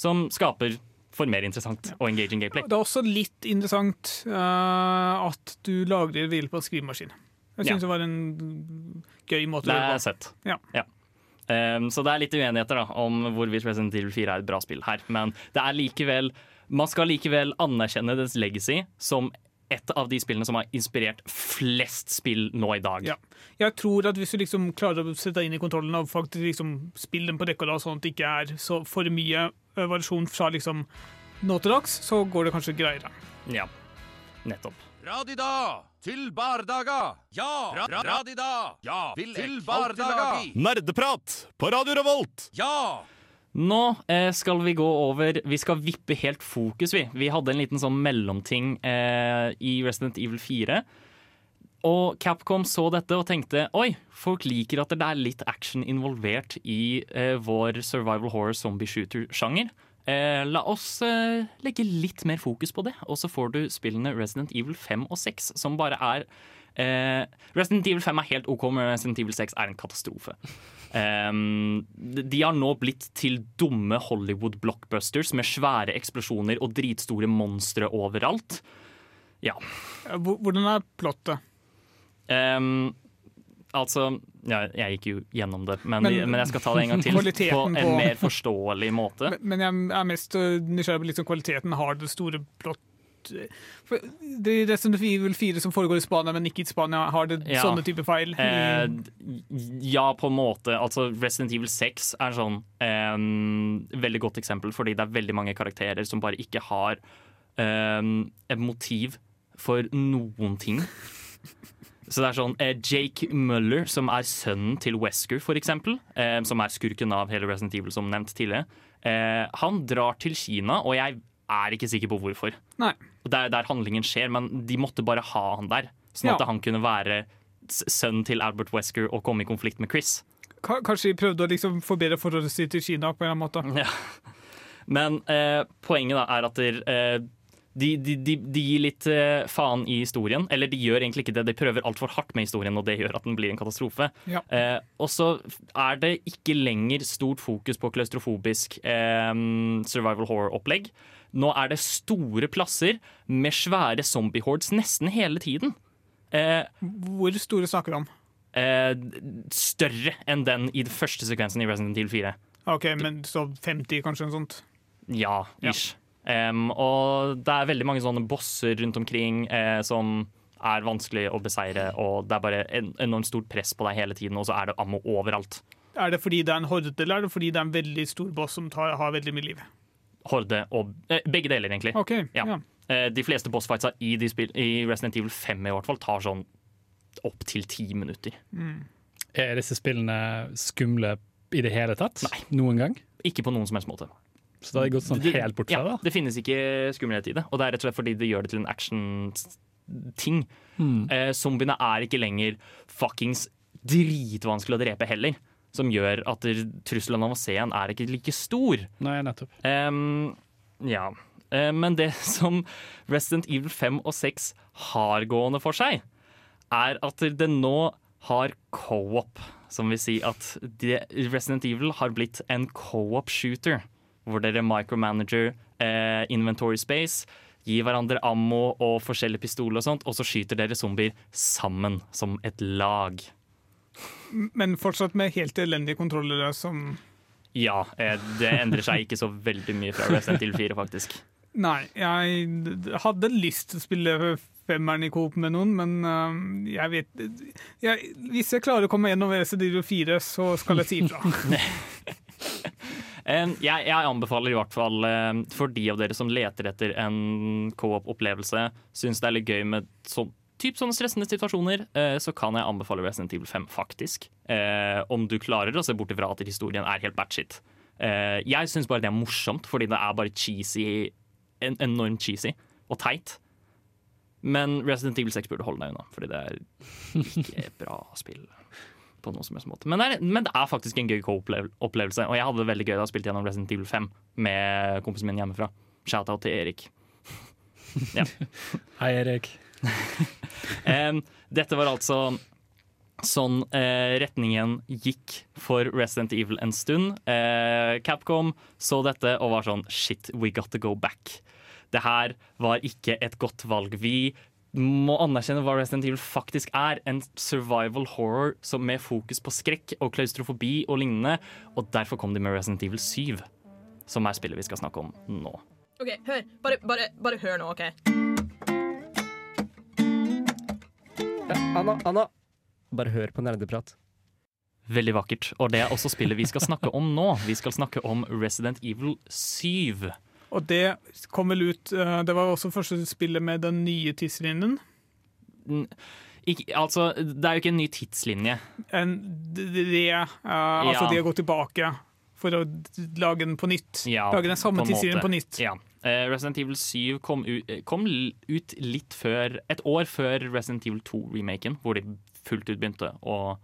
Speaker 2: Som skaper for mer interessant og engaging gameplay.
Speaker 3: Det er også litt interessant uh, at du lagrer ved på en skrivemaskin. Jeg
Speaker 2: Ja.
Speaker 3: det var en gøy måte å gjøre
Speaker 2: på
Speaker 3: det på.
Speaker 2: søtt.
Speaker 3: Ja.
Speaker 2: Ehm, så det er litt uenigheter da, om hvorvidt Resident Evil 4 er et bra spill her. Men det er likevel, man skal likevel anerkjenne dets legacy som et av de spillene som har inspirert flest spill nå i dag.
Speaker 3: Ja. Jeg tror at hvis du liksom klarer å sette deg inn i kontrollen og faktisk liksom spille den på dekk og da, sånn at det ikke er så for mye eh, variasjon fra liksom nå til dags, så går det kanskje greiere.
Speaker 2: Ja, nettopp.
Speaker 8: Radida til bardaga. Ja, ra ra radida. Ja, til bardaga.
Speaker 9: Nerdeprat på Radio Revolt!
Speaker 8: Ja.
Speaker 2: Nå eh, skal vi gå over Vi skal vippe helt fokus, vi. Vi hadde en liten sånn mellomting eh, i Resident Evil 4. Og Capcom så dette og tenkte oi, folk liker at det er litt action involvert i eh, vår survival horror zombie shooter-sjanger. Eh, la oss eh, legge litt mer fokus på det, og så får du spillene Resident Evil 5 og 6, som bare er eh, Resident Evil 5 er helt OK, men Resident Evil 6 er en katastrofe. Um, de har nå blitt til dumme Hollywood-blockbusters med svære eksplosjoner og dritstore monstre overalt. Ja.
Speaker 3: Ja, Hvordan er plottet?
Speaker 2: Um, altså ja, Jeg gikk jo gjennom det, men,
Speaker 3: Men-
Speaker 2: men, jeg skal ta det en gang til. På en
Speaker 3: på-
Speaker 2: mer forståelig måte.
Speaker 3: Men, men jeg er mest øh, nysgjerrig på liksom kvaliteten. Har det store plott For Det Resident Evil 4 som foregår i Spania, men ikke i Spania. Har det
Speaker 2: Ja.
Speaker 3: sånne type feil?
Speaker 2: Eh, ja, på en måte. Altså, Resident Evil 6 er sånn eh, veldig godt eksempel, fordi det er veldig mange karakterer som bare ikke har eh, et motiv for noen ting. Så det er sånn eh, Jake Muller, som er sønnen til Wesker, eksempel, eh, som er skurken av hele Resident Evil, som nevnt tidligere, eh, han drar til Kina, og jeg er ikke sikker på hvorfor.
Speaker 3: Nei.
Speaker 2: Der, der handlingen skjer, men de måtte bare ha han der, sånn at
Speaker 3: Ja.
Speaker 2: han kunne være sønnen til Albert Wesker og komme i konflikt med Chris.
Speaker 3: K Kanskje de prøvde å liksom forbedre forholdet sitt til Kina på en eller annen måte?
Speaker 2: Ja. Men eh, poenget da er at der, eh, de, de, de, de gir litt eh, faen i historien. Eller de gjør egentlig ikke det, de prøver altfor hardt med historien, og det gjør at den blir en katastrofe.
Speaker 3: Ja.
Speaker 2: Eh, og så er det ikke lenger stort fokus på klaustrofobisk eh, survival horror-opplegg. Nå er det store plasser med svære zombie-hordes nesten hele tiden. Eh,
Speaker 3: Hvor store snakker du om?
Speaker 2: eh, større enn den i den første sekvensen i Resident Evil 4.
Speaker 3: Ok, men så 50, kanskje? noe sånt.
Speaker 2: Ja, ish. Em, og det er veldig mange sånne bosser rundt omkring eh, som er vanskelig å beseire, og det er bare en enormt stort press på deg hele tiden, og så er det ammo overalt.
Speaker 3: Er det fordi det er en horde, eller er det fordi det er en veldig stor boss som tar, har veldig mye liv?
Speaker 2: Horde og eh, Begge deler, egentlig.
Speaker 3: Okay,
Speaker 2: Ja.
Speaker 3: ja.
Speaker 2: Eh, de fleste bossfightsa i, de spill, i Resident Evil 5 i hvert fall tar sånn opp til ti minutter.
Speaker 4: Er disse spillene skumle i det hele tatt?
Speaker 2: Nei.
Speaker 4: Noen gang?
Speaker 2: Ikke på noen som helst måte.
Speaker 4: Så det har gått sånn helt bort fra
Speaker 2: ja,
Speaker 4: det?
Speaker 2: Det finnes ikke skummelhet i det, og det er rett og slett fordi det gjør det til en action-ting.
Speaker 4: Mm.
Speaker 2: Eh, zombiene er ikke lenger fuckings dritvanskelig å drepe heller. Som gjør at trusselen av å se en er ikke like stor.
Speaker 4: Nei, nettopp.
Speaker 2: Um, ja. Eh, men det som Resident Evil 5 og 6 har gående for seg, er at det nå har co-op. Som vil si at Resident Evil har blitt en co-op shooter. Hvor dere micromanager eh, inventory space, gir hverandre ammo og forskjellige pistoler og sånt, og så skyter dere zombier sammen som et lag.
Speaker 3: Men fortsatt med helt elendige kontrollere som
Speaker 2: Ja, eh, det endrer seg ikke så veldig mye fra Resident Evil 4, faktisk.
Speaker 3: Nei, jeg hadde lyst til å spille femmeren i coop med noen, men øhm, jeg vet jeg, Hvis jeg klarer å komme gjennom Resident Evil 4, så skal jeg si ifra.
Speaker 2: Eh, Jeg, jeg anbefaler i hvert fall eh, for de av dere som leter etter en co-op-opplevelse, syns det er litt gøy med sånn typ sånne stressende situasjoner, eh, så kan jeg anbefale Resident Evil 5, faktisk. Om du klarer å se bort ifra at historien er helt batshit. Jeg syns bare det er morsomt, fordi det er bare cheesy, en, enormt cheesy og teit. Men Resident Evil 6 burde holde deg unna, fordi det er ikke bra spill på noen som helst måte. Men det, er, men det er faktisk en gøy co-opplevelse, og jeg hadde det veldig gøy da jeg spilte gjennom Resident Evil 5 med kompisen min hjemmefra. Shout-out til Erik. ja.
Speaker 4: Hei, Erik.
Speaker 2: um, dette var altså sånn eh, retningen gikk for Resident Evil en stund. Eh, Capcom så dette og var sånn Shit, we got to go back. Det her var ikke et godt valg. Vi må anerkjenne hva Resident Evil faktisk er. En survival horror som med fokus på skrekk og klaustrofobi og lignende. Og derfor kom de med Resident Evil 7, som er spillet vi skal snakke om nå.
Speaker 10: OK, hør. Bare, bare, bare hør nå, OK?
Speaker 11: Anna, Anna. Bare hør på nerdeprat.
Speaker 2: Veldig vakkert. Og det er også spillet vi skal snakke om nå. Vi skal snakke om Resident Evil 7.
Speaker 3: Og det kom vel ut eh, Det var også første spillet med den nye tidslinjen.
Speaker 2: Ikke, altså, det er jo ikke en ny tidslinje.
Speaker 3: En det, uh, altså
Speaker 2: Ja.
Speaker 3: de har gått tilbake for å lage den på nytt.
Speaker 2: Ja,
Speaker 3: lage den samme tidslinjen på nytt.
Speaker 2: Ja. Uh, Resident Evil 7 kom, ut, kom ut litt før Et år før Resident Evil 2-remaken, hvor de fullt ut begynte å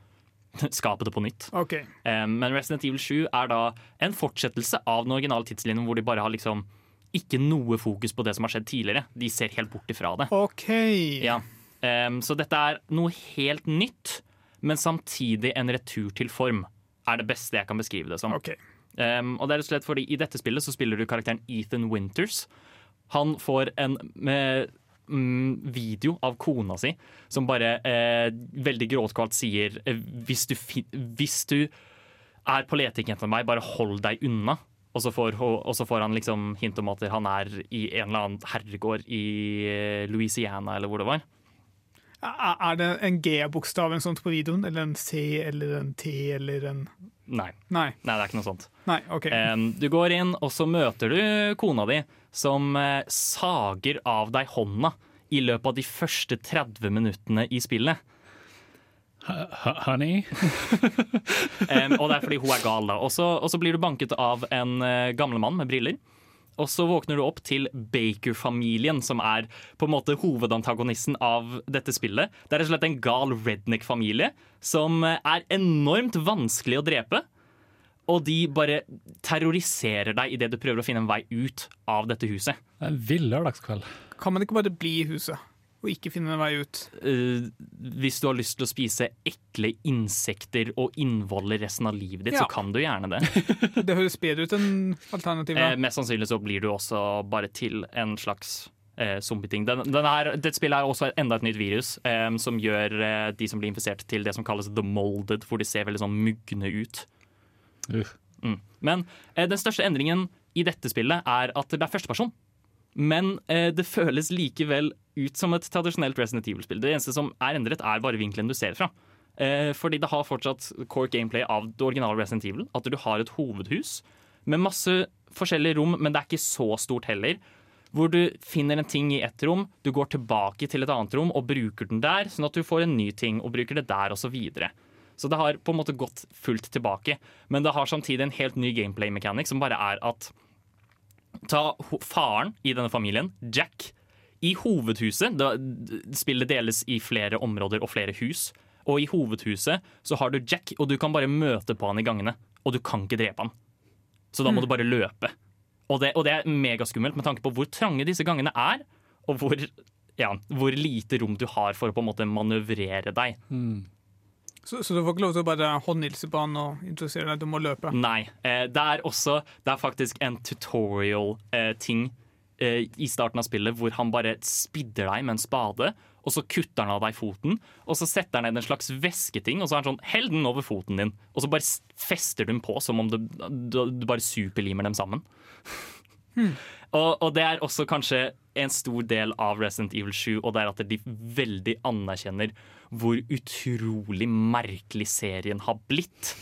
Speaker 2: skape det på nytt.
Speaker 3: Okay.
Speaker 2: Uh, men Resident Evil 7 er da en fortsettelse av den originale tidslinjen, hvor de bare har liksom ikke noe fokus på det som har skjedd tidligere. De ser helt bort ifra det.
Speaker 3: OK.
Speaker 2: Ja. Um, så dette er noe helt nytt, men samtidig en retur til form. Er det beste jeg kan beskrive det som.
Speaker 3: Okay.
Speaker 2: Um, og det er slett fordi I dette spillet så spiller du karakteren Ethan Winters. Han får en med, mm, video av kona si som bare eh, veldig gråtkvalt sier eh, hvis, du hvis du er på leting etter meg, bare hold deg unna. Og så, får, og så får han liksom hint om at han er i en eller annen herregård i eh, Louisiana, eller hvor det var.
Speaker 3: Er det en G-bokstav eller sånt på videoen? Eller en C eller en T eller en
Speaker 2: Nei.
Speaker 3: Nei.
Speaker 2: Nei, det er ikke noe sånt.
Speaker 3: Nei, OK.
Speaker 2: Du går inn, og så møter du kona di, som eh, sager av deg hånda i løpet av de første 30 minuttene i spillet.
Speaker 4: Honey?
Speaker 2: um, og det er fordi hun er gal, da. Og så, og så blir du banket av en uh, gamlemann med briller. Og så våkner du opp til Baker-familien, som er på en måte hovedantagonisten av dette spillet. Det er rett og slett en gal redneck-familie som eh, er enormt vanskelig å drepe. Og de bare terroriserer deg idet du prøver å finne en vei ut av dette huset.
Speaker 4: En vill lørdagskveld.
Speaker 3: Kan man ikke bare bli i huset og ikke finne en vei ut?
Speaker 2: Uh, hvis du har lyst til å spise ekle insekter og innvoller resten av livet ditt,
Speaker 3: Ja.
Speaker 2: så kan du gjerne det.
Speaker 3: Det høres bedre ut enn alternativet.
Speaker 2: Uh, mest sannsynlig så blir du også bare til en slags eh, zombieting. Den, den her, dette spillet er også enda et nytt virus um, som gjør uh, de som blir infisert til det som kalles the molded, hvor de ser veldig sånn mugne ut. Mm. Men den største endringen i dette spillet er at det er førsteperson. Men eh, det føles likevel ut som et tradisjonelt Resident Evil-spill. Det eneste som er endret, er bare vinkelen du ser fra. Eh, fordi det har fortsatt core gameplay av det originale Resident Evil. At du har et hovedhus med masse forskjellige rom, men det er ikke så stort heller. Hvor du finner en ting i ett rom, du går tilbake til et annet rom og bruker den der, sånn at du får en ny ting og bruker det der, osv. Så, videre. så det har på en måte gått fullt tilbake. Men det har samtidig en helt ny gameplay-mekanikk, som bare er at Ta faren i denne familien, Jack. I hovedhuset da, Spillet deles i flere områder og flere hus. Og i hovedhuset så har du Jack, og du kan bare møte på han i gangene. Og du kan ikke drepe han. Så da må
Speaker 3: Mm.
Speaker 2: du bare løpe. Og det, og det er megaskummelt med tanke på hvor trange disse gangene er, og hvor, ja, hvor lite rom du har for å på en måte manøvrere deg.
Speaker 3: Så, så du får ikke lov til å bare håndhilse på han og introdusere deg, du må løpe?
Speaker 2: Nei. Eh, det er også Det er faktisk en tutorial-ting eh, i starten av spillet hvor han bare spidder deg med en spade, og så kutter han av deg foten, og så setter han ned en slags væsketing, og så er han sånn Hell den over foten din, og så bare fester du den på som om du, du, du bare superlimer dem sammen. Og, og det er også kanskje en stor del av Resident Evil 7, og det er at de veldig anerkjenner hvor utrolig merkelig serien har blitt.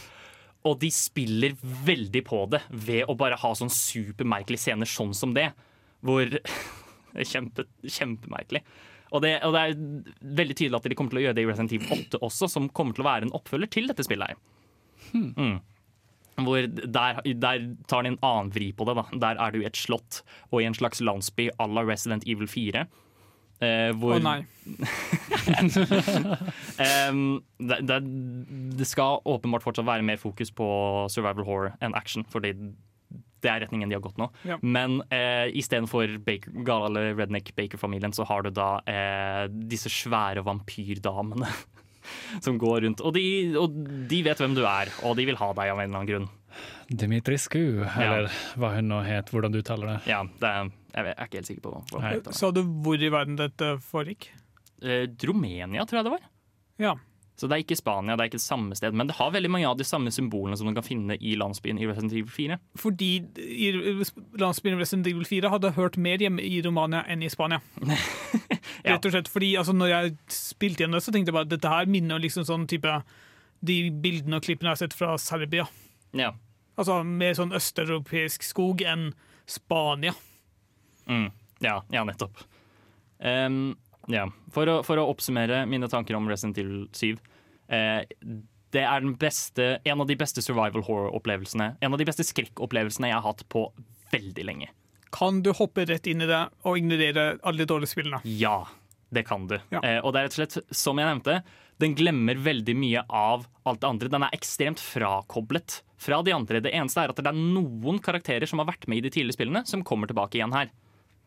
Speaker 2: Og de spiller veldig på det ved å bare ha sånn supermerkelige scener sånn som det. Hvor Kjempe, Kjempemerkelig. Og det, og det er veldig tydelig at de kommer til å gjøre det i Resident Evil 8 også, som kommer til å være en oppfølger til dette spillet. her. Mm. Hvor der, der tar de en annen vri på det. da. Der er du i et slott og i en slags landsby à la Resident Evil 4. Eh, hvor
Speaker 3: Å nei.
Speaker 2: um, det, det, det skal åpenbart fortsatt være mer fokus på survival horror enn action, fordi det er retningen de har gått nå.
Speaker 3: Ja.
Speaker 2: Men eh, istedenfor Redneck Baker-familien, så har du da eh, disse svære vampyrdamene som går rundt. Og de, og de vet hvem du er, og de vil ha deg av en eller annen grunn.
Speaker 4: Dimitrisku, eller hva hun nå het, hvordan du taler det.
Speaker 2: Ja, det er, jeg vet- jeg er ikke helt sikker på.
Speaker 3: Sa du hvor i verden dette foregikk?
Speaker 2: Eh, Romania, tror jeg det var.
Speaker 3: Ja.
Speaker 2: Så det er ikke Spania, det er ikke det samme sted, men det har veldig mange av de samme symbolene som du kan finne i landsbyen i Resident Evil 4.
Speaker 3: Fordi i landsbyen Resident Evil 4 hadde hørt mer hjemme i Romania enn i Spania. Rett og slett fordi altså, når jeg spilte igjen det, så tenkte jeg bare dette her minner liksom sånn type de bildene og klippene jeg har sett fra Serbia.
Speaker 2: Ja.
Speaker 3: Altså mer sånn østeuropeisk skog enn Spania.
Speaker 2: Mm, ja, ja, nettopp. Em, ja. for, å, for å oppsummere mine tanker om Resident Evil 7. eh, det er den beste, en av de beste survival horror-opplevelsene. En av de beste skrekkopplevelsene jeg har hatt på veldig lenge.
Speaker 3: Kan du hoppe rett inn i det og ignorere alle de dårlige spillene?
Speaker 2: Ja, det kan du.
Speaker 3: Ja.
Speaker 2: Eh, og det er rett og slett, som jeg nevnte, den glemmer veldig mye av alt det andre. Den er ekstremt frakoblet fra de andre. Det eneste er at det er noen karakterer som har vært med i de tidligere spillene, som kommer tilbake igjen her.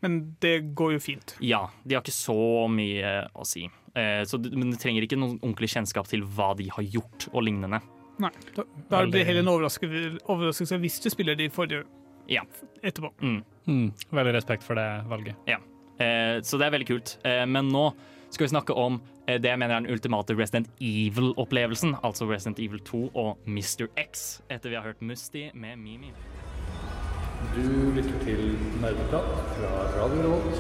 Speaker 3: Men det går jo fint.
Speaker 2: Ja, de har ikke så mye å si. Eh, så, men du trenger ikke noen ordentlig kjennskap til hva de har gjort og lignende.
Speaker 3: Nei, da, da blir det heller en overraskelse, overraskelse hvis du spiller de forrige
Speaker 2: Ja.
Speaker 3: etterpå.
Speaker 2: Mm.
Speaker 4: Mm, veldig respekt for det valget.
Speaker 2: Ja. Eh, så det er veldig kult. Eh, men nå skal vi snakke om eh, det jeg mener er den ultimate Resident Evil-opplevelsen. Altså Resident Evil 2 og Mr. X, etter vi har hørt Musti med Mimi.
Speaker 12: Du lytter til Nerdeprat fra Radio Revolt.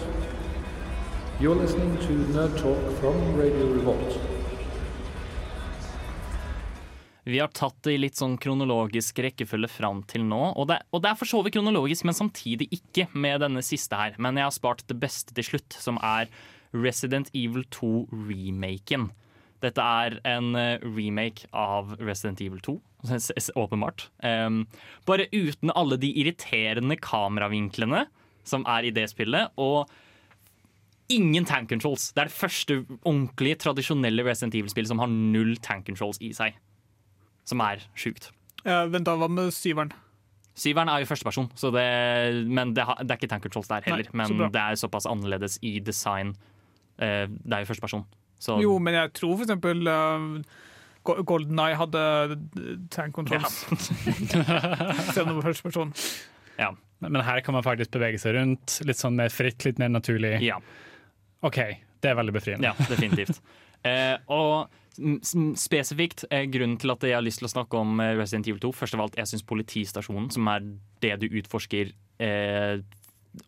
Speaker 12: You're listening to Nerd Talk from Radio Revolt.
Speaker 2: Vi har tatt det i litt sånn kronologisk rekkefølge fram til nå. Og det, og det er for så vidt kronologisk, men samtidig ikke med denne siste her. Men jeg har spart det beste til slutt, som er Resident Evil 2-remaken. Dette er en eh, remake av Resident Evil 2, s- s- åpenbart. Um, bare uten alle de irriterende kameravinklene som er i det spillet. Og ingen tank controls. Det er det første ordentlige, tradisjonelle Resident Evil-spillet som har null tank controls i seg. Som er sjukt.
Speaker 3: Ja, vent, da, hva med syveren?
Speaker 2: Syveren er jo førsteperson, men det, har, det er ikke tank controls der heller.
Speaker 3: Nei,
Speaker 2: men det er såpass annerledes i design. Uh, det er jo førsteperson. Så
Speaker 3: Jo, men jeg tror for eksempel uh, Golden Eye hadde tank controls. Selv om det var første person.
Speaker 2: ja.
Speaker 4: Men, her kan man faktisk bevege seg rundt, litt sånn mer fritt, litt mer naturlig.
Speaker 2: ja.
Speaker 4: OK, det er veldig befriende.
Speaker 2: Ja, definitivt. eh, og spesifikt eh, grunnen til at jeg har lyst til å snakke om eh, Resident Evil 2 Først av alt, jeg syns politistasjonen, som er det du utforsker eh,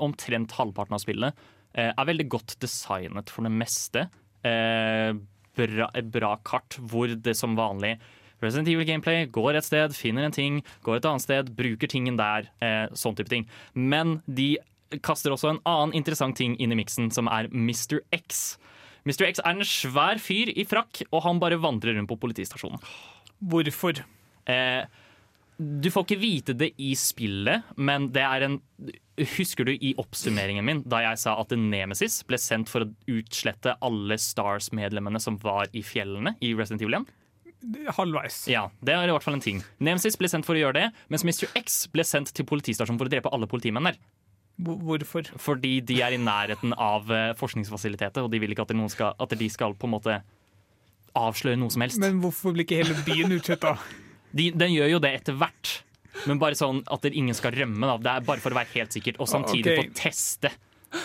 Speaker 2: omtrent halvparten av spillet, eh, er veldig godt designet for det meste. Eh, bra, bra kart hvor det som vanlig Resident Evil Gameplay går et sted, finner en ting, går et annet sted, bruker tingen der. Eh, sånn type ting. Men de kaster også en annen interessant ting inn i miksen, som er Mr. X. Mr. X er en svær fyr i frakk, og han bare vandrer rundt på politistasjonen.
Speaker 3: Hvorfor?
Speaker 2: Eh, du får ikke vite det i spillet, men det er en Husker du i oppsummeringen min da jeg sa at Nemesis ble sendt for å utslette alle Stars-medlemmene som var i fjellene i Resident Evil 1?
Speaker 3: Halvveis.
Speaker 2: Ja, det er i hvert fall en ting. Nemesis ble sendt for å gjøre det, mens Mr. X ble sendt til politistasjonen for å drepe alle politimenn der.
Speaker 3: Hvorfor?
Speaker 2: Fordi de er i nærheten av eh, forskningsfasilitetet, og de vil ikke at, skal, at de skal på en måte avsløre noe som helst.
Speaker 3: Men hvorfor blir ikke hele byen utsletta?
Speaker 2: De, den gjør jo det etter hvert, men bare sånn at det ingen skal rømme. Da. Det er bare for å være helt sikkert, og samtidig
Speaker 3: okay.
Speaker 2: få teste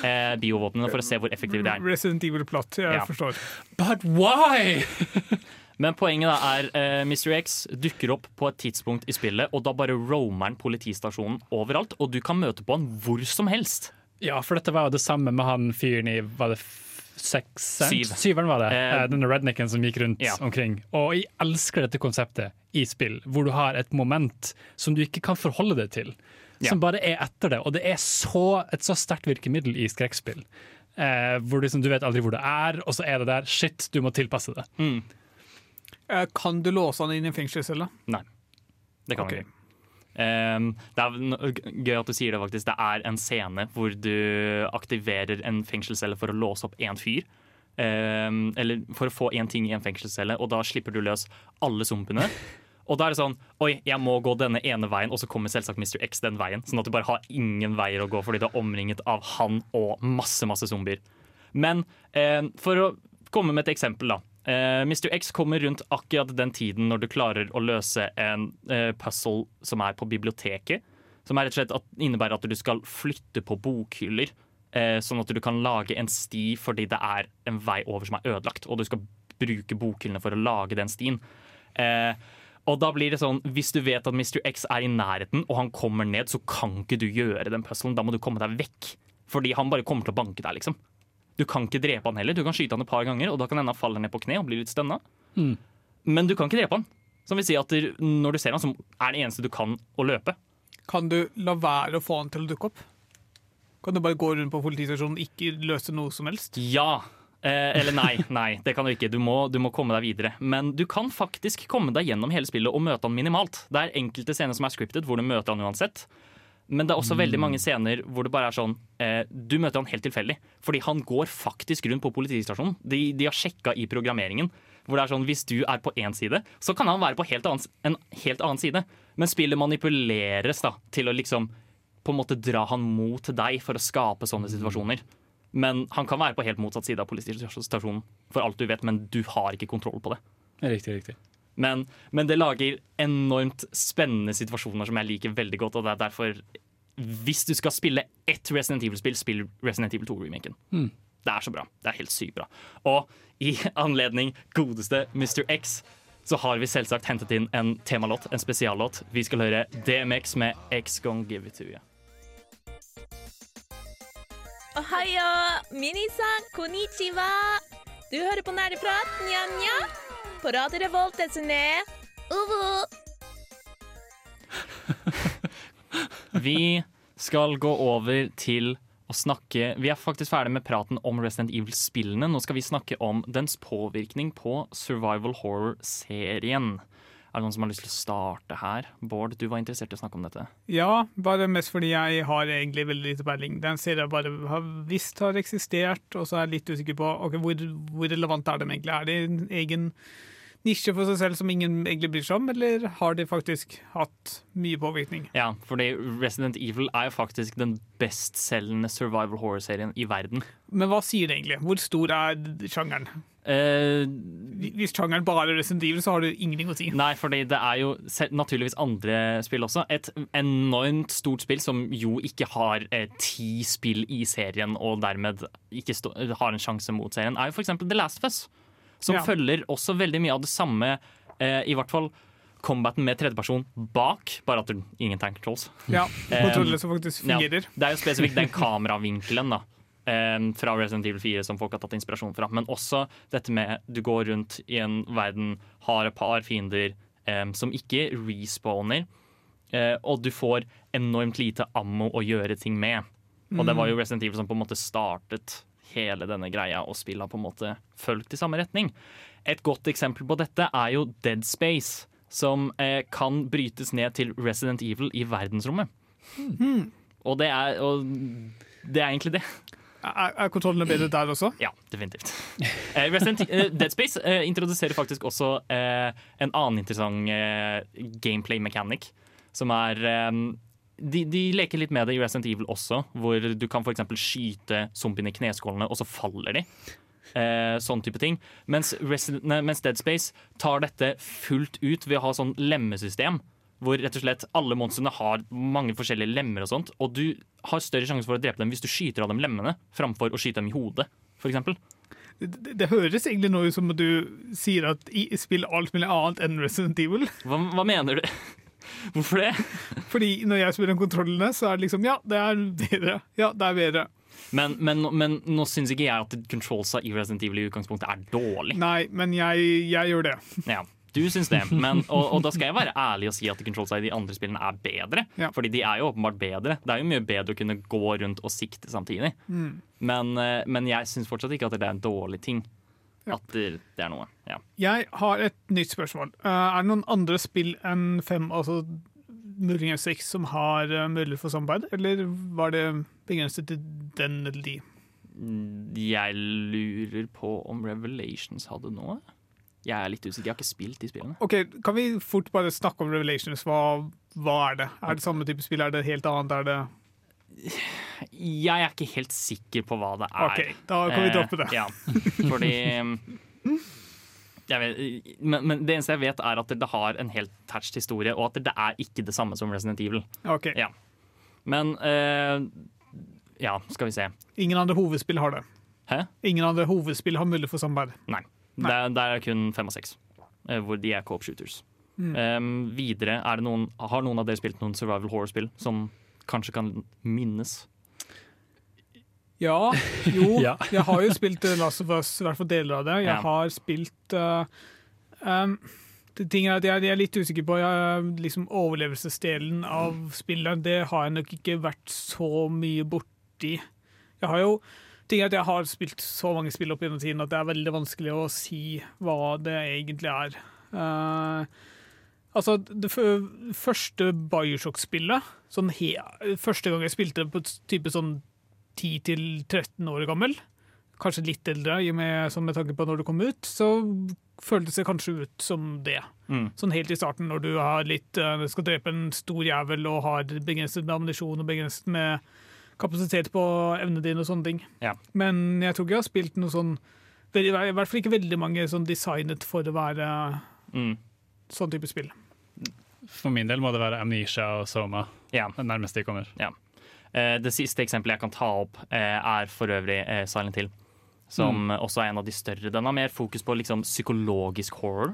Speaker 2: eh, biovåpnene for å se hvor effektive de er.
Speaker 3: Resident Evil Plot, jeg
Speaker 2: Ja.
Speaker 3: forstår.
Speaker 4: But why?
Speaker 2: Men poenget da er eh, Mr. X dukker opp på et tidspunkt i spillet, og da bare roamer han politistasjonen overalt, og du kan møte på han hvor som helst.
Speaker 4: Ja, for dette var jo det samme med han fyren i Var det seks? Syveren var det.
Speaker 2: Eh,
Speaker 4: Eh, Denne rednecken som gikk rundt
Speaker 2: ja.
Speaker 4: omkring. Og jeg elsker dette konseptet i spill, hvor du har et moment som du ikke kan forholde deg til.
Speaker 2: Ja.
Speaker 4: Som bare er etter det. Og det er så, et så sterkt virkemiddel i skrekkspill. Eh, hvor liksom, du vet aldri hvor det er, og så er det der. Shit, du må tilpasse det.
Speaker 2: Mm.
Speaker 3: Eh, Kan du låse han inn i en fengselscelle?
Speaker 2: Nei, det kan okay. ikke. Um, det er gøy at du sier det, faktisk. Det er en scene hvor du aktiverer en fengselscelle for å låse opp én fyr. Um, eller for å få én ting i en fengselscelle, og da slipper du løs alle sumpene. Og da er det sånn Oi, jeg må gå denne ene veien, og så kommer selvsagt Mr. X den veien. Sånn at du bare har ingen veier å gå fordi du er omringet av han og masse, masse zombier. Men eh, for å komme med et eksempel, da. Eh, Mr. X kommer rundt akkurat den tiden når du klarer å løse en uh, puzzle som er på biblioteket. Som rett og slett at, innebærer at du skal flytte på bokhyller. uh, sånn at du kan lage en sti fordi det er en vei over som er ødelagt. Og du skal bruke bokhyllene for å lage den stien. Uh, og da blir det sånn, Hvis du vet at Mr. X er i nærheten og han kommer ned, så kan ikke du gjøre den puzzlen. Da må du komme deg vekk. Fordi han bare kommer til å banke deg, liksom. Du kan ikke drepe han heller. Du kan skyte han et par ganger, og da kan hende han faller ned på kne og blir litt stønna.
Speaker 4: Mm.
Speaker 2: Men du kan ikke drepe han. Som vil si at når du ser han, så er det eneste du kan å løpe.
Speaker 3: Kan du la være å få han til å dukke opp? Kan du bare gå rundt på politistasjonen og ikke løse noe som helst?
Speaker 2: Ja. Eh, eller nei, nei, det kan du ikke. Du må, du må komme deg videre. Men du kan faktisk komme deg gjennom hele spillet og møte han minimalt. Det er enkelte scener som er scripted, hvor du møter han uansett. Men det er også veldig mange scener hvor det bare er sånn eh, Du møter han helt tilfeldig. Fordi han går faktisk rundt på politistasjonen. De, de har sjekka i programmeringen. Hvor det er sånn Hvis du er på én side, så kan han være på helt annen, en helt annen side. Men spillet manipuleres da til å liksom på en måte dra han mot deg for å skape sånne situasjoner. Men han kan være på helt motsatt side av politistasjonen for alt du vet, men du har ikke kontroll på det.
Speaker 4: Riktig, riktig.
Speaker 2: Men, men det lager enormt spennende situasjoner som jeg liker veldig godt. Og det er derfor, hvis du skal spille ett Resident Evil-spill, spill Resident Evil 2-remaken.
Speaker 4: Mm.
Speaker 2: Det er så bra. Det er helt sykt bra. Og i anledning godeste Mr. X så har vi selvsagt hentet inn en temalåt, en spesiallåt. Vi skal høre DMX med X-Gon Give It To You.
Speaker 13: Ohayo, minisan, konnichiwa. Du hører på Nerdeprat, nja-nja. På Radio Revolt, desene. Uvu.
Speaker 2: Vi skal gå over til å snakke Vi er faktisk ferdig med praten om Resident Evil-spillene. Nå skal vi snakke om dens påvirkning på survival horror-serien. Er det noen som har lyst til å starte her? Bård, du var interessert i å snakke om dette.
Speaker 3: Ja, bare mest fordi jeg har egentlig veldig lite peiling. Den serien jeg bare har visst har eksistert, og så er jeg litt usikker på okay, hvor, hvor relevant er de egentlig. Er det en egen nisje for seg selv som ingen egentlig bryr seg om, eller har de faktisk hatt mye påvirkning?
Speaker 2: Ja, fordi Resident Evil er jo faktisk den bestselgende survival horror-serien i verden.
Speaker 3: Men hva sier det egentlig? Hvor stor er sjangeren?
Speaker 2: Uh,
Speaker 3: Hvis sjangeren bare er Resident Evil, så har du ingenting å si.
Speaker 2: Nei, fordi det er jo naturligvis andre spill også. Et enormt stort spill som jo ikke har eh, ti spill i serien, og dermed ikke har en sjanse mot serien, er jo f.eks. The Last of Us. Som
Speaker 3: Ja.
Speaker 2: følger også veldig mye av det samme, eh, i hvert fall combaten med tredjeperson bak, bare at det ingen tank trolls.
Speaker 3: Ja,
Speaker 2: Eh,
Speaker 3: kontroller som faktisk fungerer.
Speaker 2: Ja, det er jo spesifikt den kameravinkelen da, eh, fra Resident Evil 4 som folk har tatt inspirasjon fra. Men også dette med du går rundt i en verden, har et par fiender um, som ikke respawner, og du får enormt lite ammo å gjøre ting med. Og det var jo Resident Evil som på en måte startet hele denne greia, og spillet har på en måte fulgt i samme retning. Et godt eksempel på dette er jo Dead Space, som eh, kan brytes ned til Resident Evil i verdensrommet. Og det er, og det er egentlig det.
Speaker 3: Er, er kontrollene bedre der også?
Speaker 2: Ja, definitivt. Eh, Resident eh, Dead Space eh, introduserer faktisk også eh, en annen interessant eh, gameplay mechanic, som er eh, de, de leker litt med det i Resident Evil også, hvor du kan f.eks. skyte zombiene i kneskålene, og så faller de. Eh, sånn type ting. Mens, Resident, nei, mens Dead Space tar dette fullt ut ved å ha sånn lemmesystem. Hvor rett og slett alle monstrene har mange forskjellige lemmer, og sånt Og du har større sjanse for å drepe dem hvis du skyter av dem lemmene, framfor å skyte dem i hodet, f.eks.
Speaker 3: Det, det, høres egentlig nå ut som at du sier at i spill alt mulig annet enn Resident Evil.
Speaker 2: Hva, hva mener du? Hvorfor det?
Speaker 3: Fordi når jeg spiller om kontrollene, så er det liksom Ja, det er bedre. Ja, det er bedre.
Speaker 2: Men, men, men nå syns ikke jeg at controlsa i Resident Evil i utgangspunktet er dårlig.
Speaker 3: Nei, men jeg, jeg gjør det.
Speaker 2: Ja, du syns det, men, og, og da skal jeg være ærlig og si at controls i de andre spillene er bedre.
Speaker 3: Ja.
Speaker 2: Fordi de er jo åpenbart bedre. Det er jo mye bedre å kunne gå rundt og sikte samtidig.
Speaker 3: Mm.
Speaker 2: Men, eh, men jeg syns fortsatt ikke at det er en dårlig ting. At det, er noe. Ja.
Speaker 3: Jeg har et nytt spørsmål. Uh, er det noen andre spill enn fem, altså muligens seks, som har uh, mulighet for samarbeid, eller var det begrenset til den eller de?
Speaker 2: Jeg lurer på om Revelations hadde noe. Jeg er litt usikker, jeg har ikke spilt de spillene.
Speaker 3: Ok, Kan vi fort bare snakke om Revelations? Hva, hva er det? Er det samme type spill? Er det helt annet? Er det
Speaker 2: Jeg er ikke helt sikker på hva det er.
Speaker 3: Ok, da kan vi droppe det.
Speaker 2: Eh, ja, fordi jeg vet, men, men det eneste jeg vet, er at det har en helt tatched historie, og at det er ikke det samme som Resident Evil.
Speaker 3: Ok.
Speaker 2: Ja. Men eh, Ja, skal vi se.
Speaker 3: Ingen andre hovedspill har det.
Speaker 2: Hæ?
Speaker 3: Ingen andre hovedspill har mulighet for samarbeid.
Speaker 2: Nei. Det, er- det er kun fem og seks, eh, hvor de er co-op shooters.
Speaker 3: Mm.
Speaker 2: Um, videre, er det noen, har noen av dere spilt noen survival horror-spill som kanskje kan minnes?
Speaker 3: Ja, jo.
Speaker 4: Ja.
Speaker 3: jeg har jo spilt uh, Last of Us, i hvert fall deler av det. Jeg
Speaker 2: Ja.
Speaker 3: har spilt uh, um, det ting er at jeg, jeg er litt usikker på jeg, liksom Overlevelsesdelen av spillet. Det har jeg nok ikke vært så mye borti Jeg har jo ting er at jeg har spilt så mange spill opp gjennom tiden at det er veldig vanskelig å si hva det egentlig er. Eh, altså, det første Bioshock-spillet sånn Første gang jeg spilte på et type sånn 10-13 år gammel, kanskje litt eldre med, sånn med tanke på når det kom ut, så føltes det kanskje ut som det.
Speaker 2: Mm.
Speaker 3: Sånn helt i starten, når du har litt, eh, skal drepe en stor jævel og har begrenset med ammunisjon og begrenset med kapasitet på evnene dine og sånne ting.
Speaker 2: Ja.
Speaker 3: Men jeg tror ikke jeg har spilt noe sånn I hvert fall ikke veldig mange sånn designet for å være
Speaker 2: Mm.
Speaker 3: sånn type spill.
Speaker 4: For min del må det være Amnesia og Soma.
Speaker 2: Ja.
Speaker 4: Det nærmeste de kommer.
Speaker 2: Ja. Eh, det siste eksempelet jeg kan ta opp, eh, er for øvrig eh, Silent Hill. Som også er en av de større. Den har mer fokus på liksom, psykologisk horror.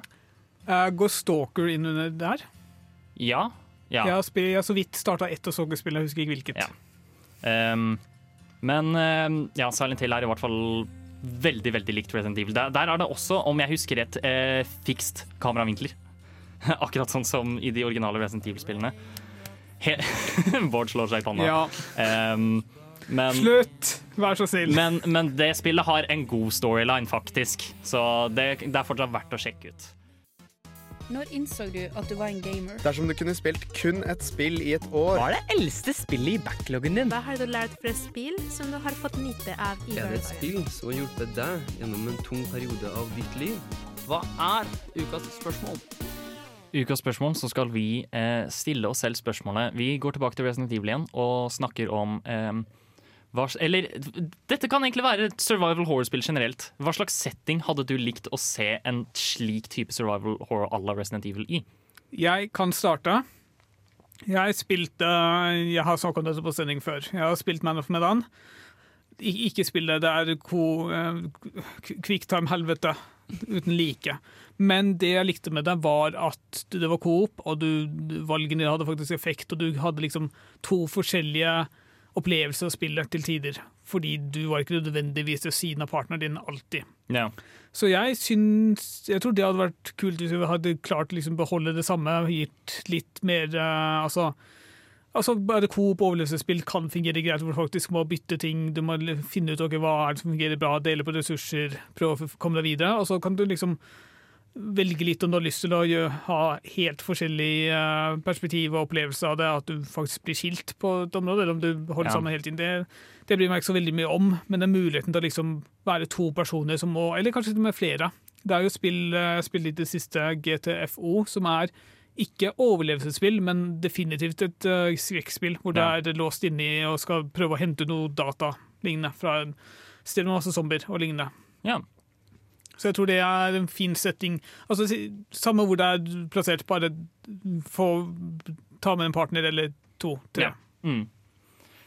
Speaker 3: Uh, går Stalker inn under der?
Speaker 2: Ja. ja.
Speaker 3: Jeg har, spill, jeg har så vidt starta ett av Stalker-spillene, jeg husker ikke hvilket.
Speaker 2: Ja. Um, men uh, ja, Silent Hill er i hvert fall veldig veldig likt Resident Evil. Der, der er det også, om jeg husker rett, uh, fikst kameravinkler. Akkurat sånn som i de originale Resident Evil-spillene. Bård slår seg i panna.
Speaker 3: Ja.
Speaker 2: Um, men,
Speaker 3: Slutt! Vær så snill.
Speaker 2: men, men det spillet har en god storyline, faktisk. Så det, det er fortsatt verdt å sjekke ut.
Speaker 14: Når innså du at du var en gamer?
Speaker 15: Dersom du kunne spilt kun et spill i et år
Speaker 11: Hva er det eldste spillet i backloggen din?
Speaker 16: Hva har du lært fra spill som du har fått nyte av i
Speaker 17: Er det et spill som har hjulpet deg gjennom en tung periode av ditt liv?
Speaker 2: Hva er ukas spørsmål? Ukas spørsmål så skal vi eh, stille oss selv spørsmålet. Vi går tilbake til Resident Evil igjen og snakker om eh, hva, Eller dette kan egentlig være et survival horror-spill generelt. Hva slags setting hadde du likt å se en slik type survival horror à la Resident Evil i?
Speaker 3: Jeg kan starte. Jeg spilte Jeg har snakket om dette på sending før. Jeg har spilt Man of Medan. Ik ikke spill det. Det er ko- eh, quicktime-helvete uten like. Men det jeg likte med det, var at det var coop, og du, valgene hadde faktisk effekt, og du hadde liksom to forskjellige opplevelser av spillet til tider. Fordi du var ikke nødvendigvis ved siden av partneren din alltid.
Speaker 2: Ja.
Speaker 3: Så jeg syns Jeg tror det hadde vært kult hvis vi hadde klart å liksom beholde det samme, gitt litt mer eh, Altså Altså, bare Coop overlevelsesspill kan fungere greit, hvor du faktisk må bytte ting. Du må finne ut okay, hva er det som fungerer bra, dele på ressurser, prøve å komme deg videre. Og så kan du liksom velge litt om du har lyst til å ha helt forskjellig eh, perspektiv og opplevelse av det, at du faktisk blir skilt på et område, eller om du holder
Speaker 2: Ja.
Speaker 3: sammen hele tiden. Det, det bryr meg ikke så veldig mye om, men den muligheten til å liksom være to personer som må, eller kanskje til og med flere. Det er jo spill, eh, spill i det siste GTFO, som er ikke overlevelsesspill, men definitivt et uh, skrekkspill, hvor
Speaker 2: Ja.
Speaker 3: det er låst inni og skal prøve å hente noe data lignende fra en sted med masse zombier og lignende.
Speaker 2: Ja.
Speaker 3: Så jeg tror det er en fin setting. Altså, Samme hvor det er plassert, bare få ta med en partner eller to. Tre.
Speaker 2: Ja. Mm.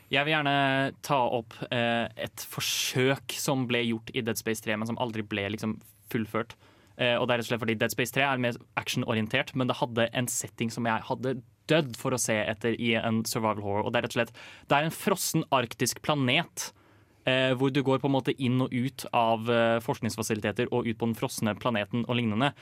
Speaker 2: Jeg vil gjerne ta opp eh, et forsøk som ble gjort i Dead Space 3, men som aldri ble liksom fullført. Eh, og det er rett og slett fordi Dead Space 3 er mer actionorientert, men det hadde en setting som jeg hadde dødd for å se etter i en survival horror. Og det er rett og slett Det er en frossen arktisk planet. Eh, hvor du går på en måte inn og ut av eh, forskningsfasiliteter og ut på den frosne planeten og lignende.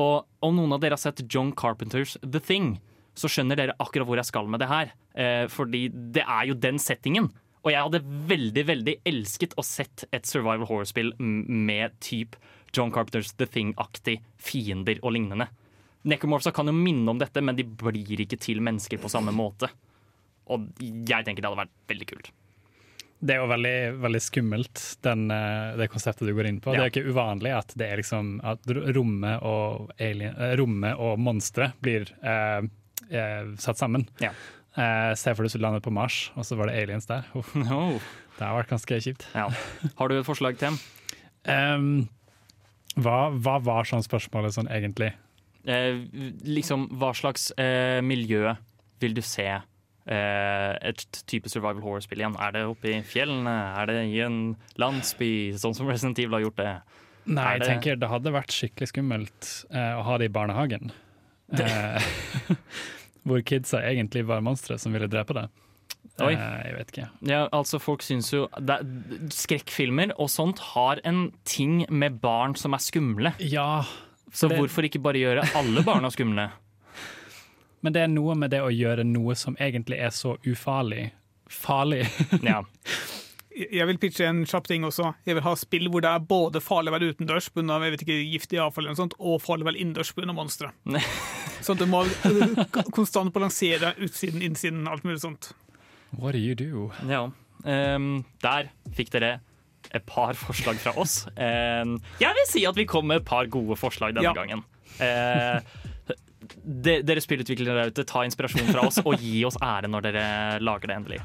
Speaker 2: Og om noen av dere har sett John Carpenters The Thing, så skjønner dere akkurat hvor jeg skal med det her. Eh, fordi det er jo den settingen. Og jeg hadde veldig veldig elsket å sett et survival horror-spill med typ John Carpenters The Thing-aktig fiender og lignende. Necromorpha kan jo minne om dette, men de blir ikke til mennesker på samme måte. Og jeg tenker det hadde vært veldig kult.
Speaker 4: Det er jo veldig, veldig skummelt, den, eh, det konseptet du går inn på.
Speaker 2: Ja.
Speaker 4: Det er ikke uvanlig at det liksom at rommet og, alien, eh, rommet og monstre blir eh, eh, satt sammen.
Speaker 2: Ja.
Speaker 4: Eh, Se for deg at du landet på Mars, og så var det aliens der. Oh,
Speaker 2: No.
Speaker 4: Det har vært ganske kjipt.
Speaker 2: Ja. Har du et forslag til?
Speaker 4: Um, hva, hva var sånn spørsmålet sånn egentlig?
Speaker 2: Eh, liksom, hva slags eh, miljø vil du se et type survival horror-spill igjen? Er det oppe i fjellene? Er det i en landsby, sånn som Resident Evil har gjort det?
Speaker 4: Nei,
Speaker 2: det...
Speaker 4: jeg tenker det hadde vært skikkelig skummelt eh, å ha det i barnehagen. Eh, hvor kidsa egentlig var monstre som ville drepe deg.
Speaker 2: Oi.
Speaker 4: Eh, jeg vet ikke.
Speaker 2: Ja, altså folk syns jo det, Skrekkfilmer og sånt har en ting med barn som er skumle.
Speaker 4: Ja,
Speaker 2: Så hvorfor ikke bare gjøre alle barna skumle?
Speaker 4: Men det er noe med det å gjøre noe som egentlig er så ufarlig, farlig.
Speaker 2: Ja.
Speaker 3: Jeg vil pitche en kjapp ting også. Jeg vil ha spill hvor det er både farlig å være utendørs pga. giftig avfall eller noe sånt, og farlig å være innendørs pga. monstre. Sånn at du må uh, konstant balansere utsiden, innsiden, alt mulig sånt.
Speaker 4: What do you do?
Speaker 2: Ja. um, der fikk dere et par forslag fra oss. Um, jeg vil si at vi kom med et par gode forslag denne
Speaker 3: Ja.
Speaker 2: gangen. Eh, de, dere spillutviklere der ute, ta inspirasjon fra oss og gi oss ære når dere lager det endelig.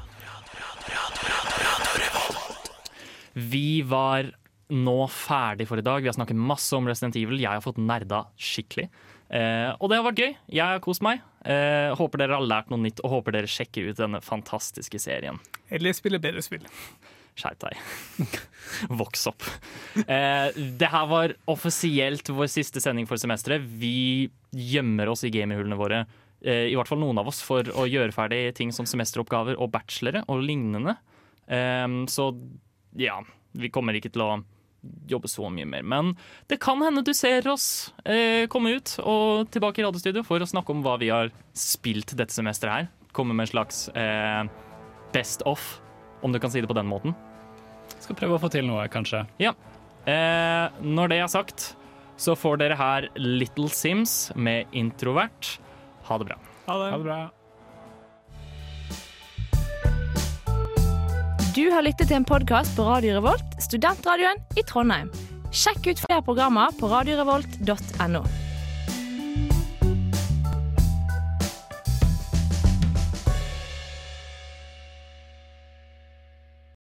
Speaker 2: Vi var nå ferdig for i dag. Vi har snakket masse om Resident Evil. Jeg har fått nerda skikkelig. Eh, og det har vært gøy. Jeg har kost meg. Eh, håper dere har lært noe nytt, og håper dere sjekker ut denne fantastiske serien.
Speaker 3: Eller spiller bedre spill.
Speaker 2: Skjerp deg. Voks opp. Eh, det her var offisielt vår siste sending for semesteret. Vi gjemmer oss i gaminghullene våre, eh, i hvert fall noen av oss, for å gjøre ferdig ting som semesteroppgaver og bachelore og lignende. Eh, så ja, vi kommer ikke til å jobbe så mye mer. Men det kan hende du ser oss eh, komme ut og tilbake i radiostudio for å snakke om hva vi har spilt dette semesteret her. Komme med en slags eh, best off, om du kan si det på den måten.
Speaker 4: Skal prøve å få til noe, kanskje.
Speaker 2: Ja. Eh, når det er sagt, så får dere her Little Sims med Introvert. Ha det bra.
Speaker 3: Ha det.
Speaker 4: bra.
Speaker 13: Du har lyttet til en podkast på Radio Revolt, studentradioen i Trondheim. Sjekk ut flere programmer på radiorevolt.no.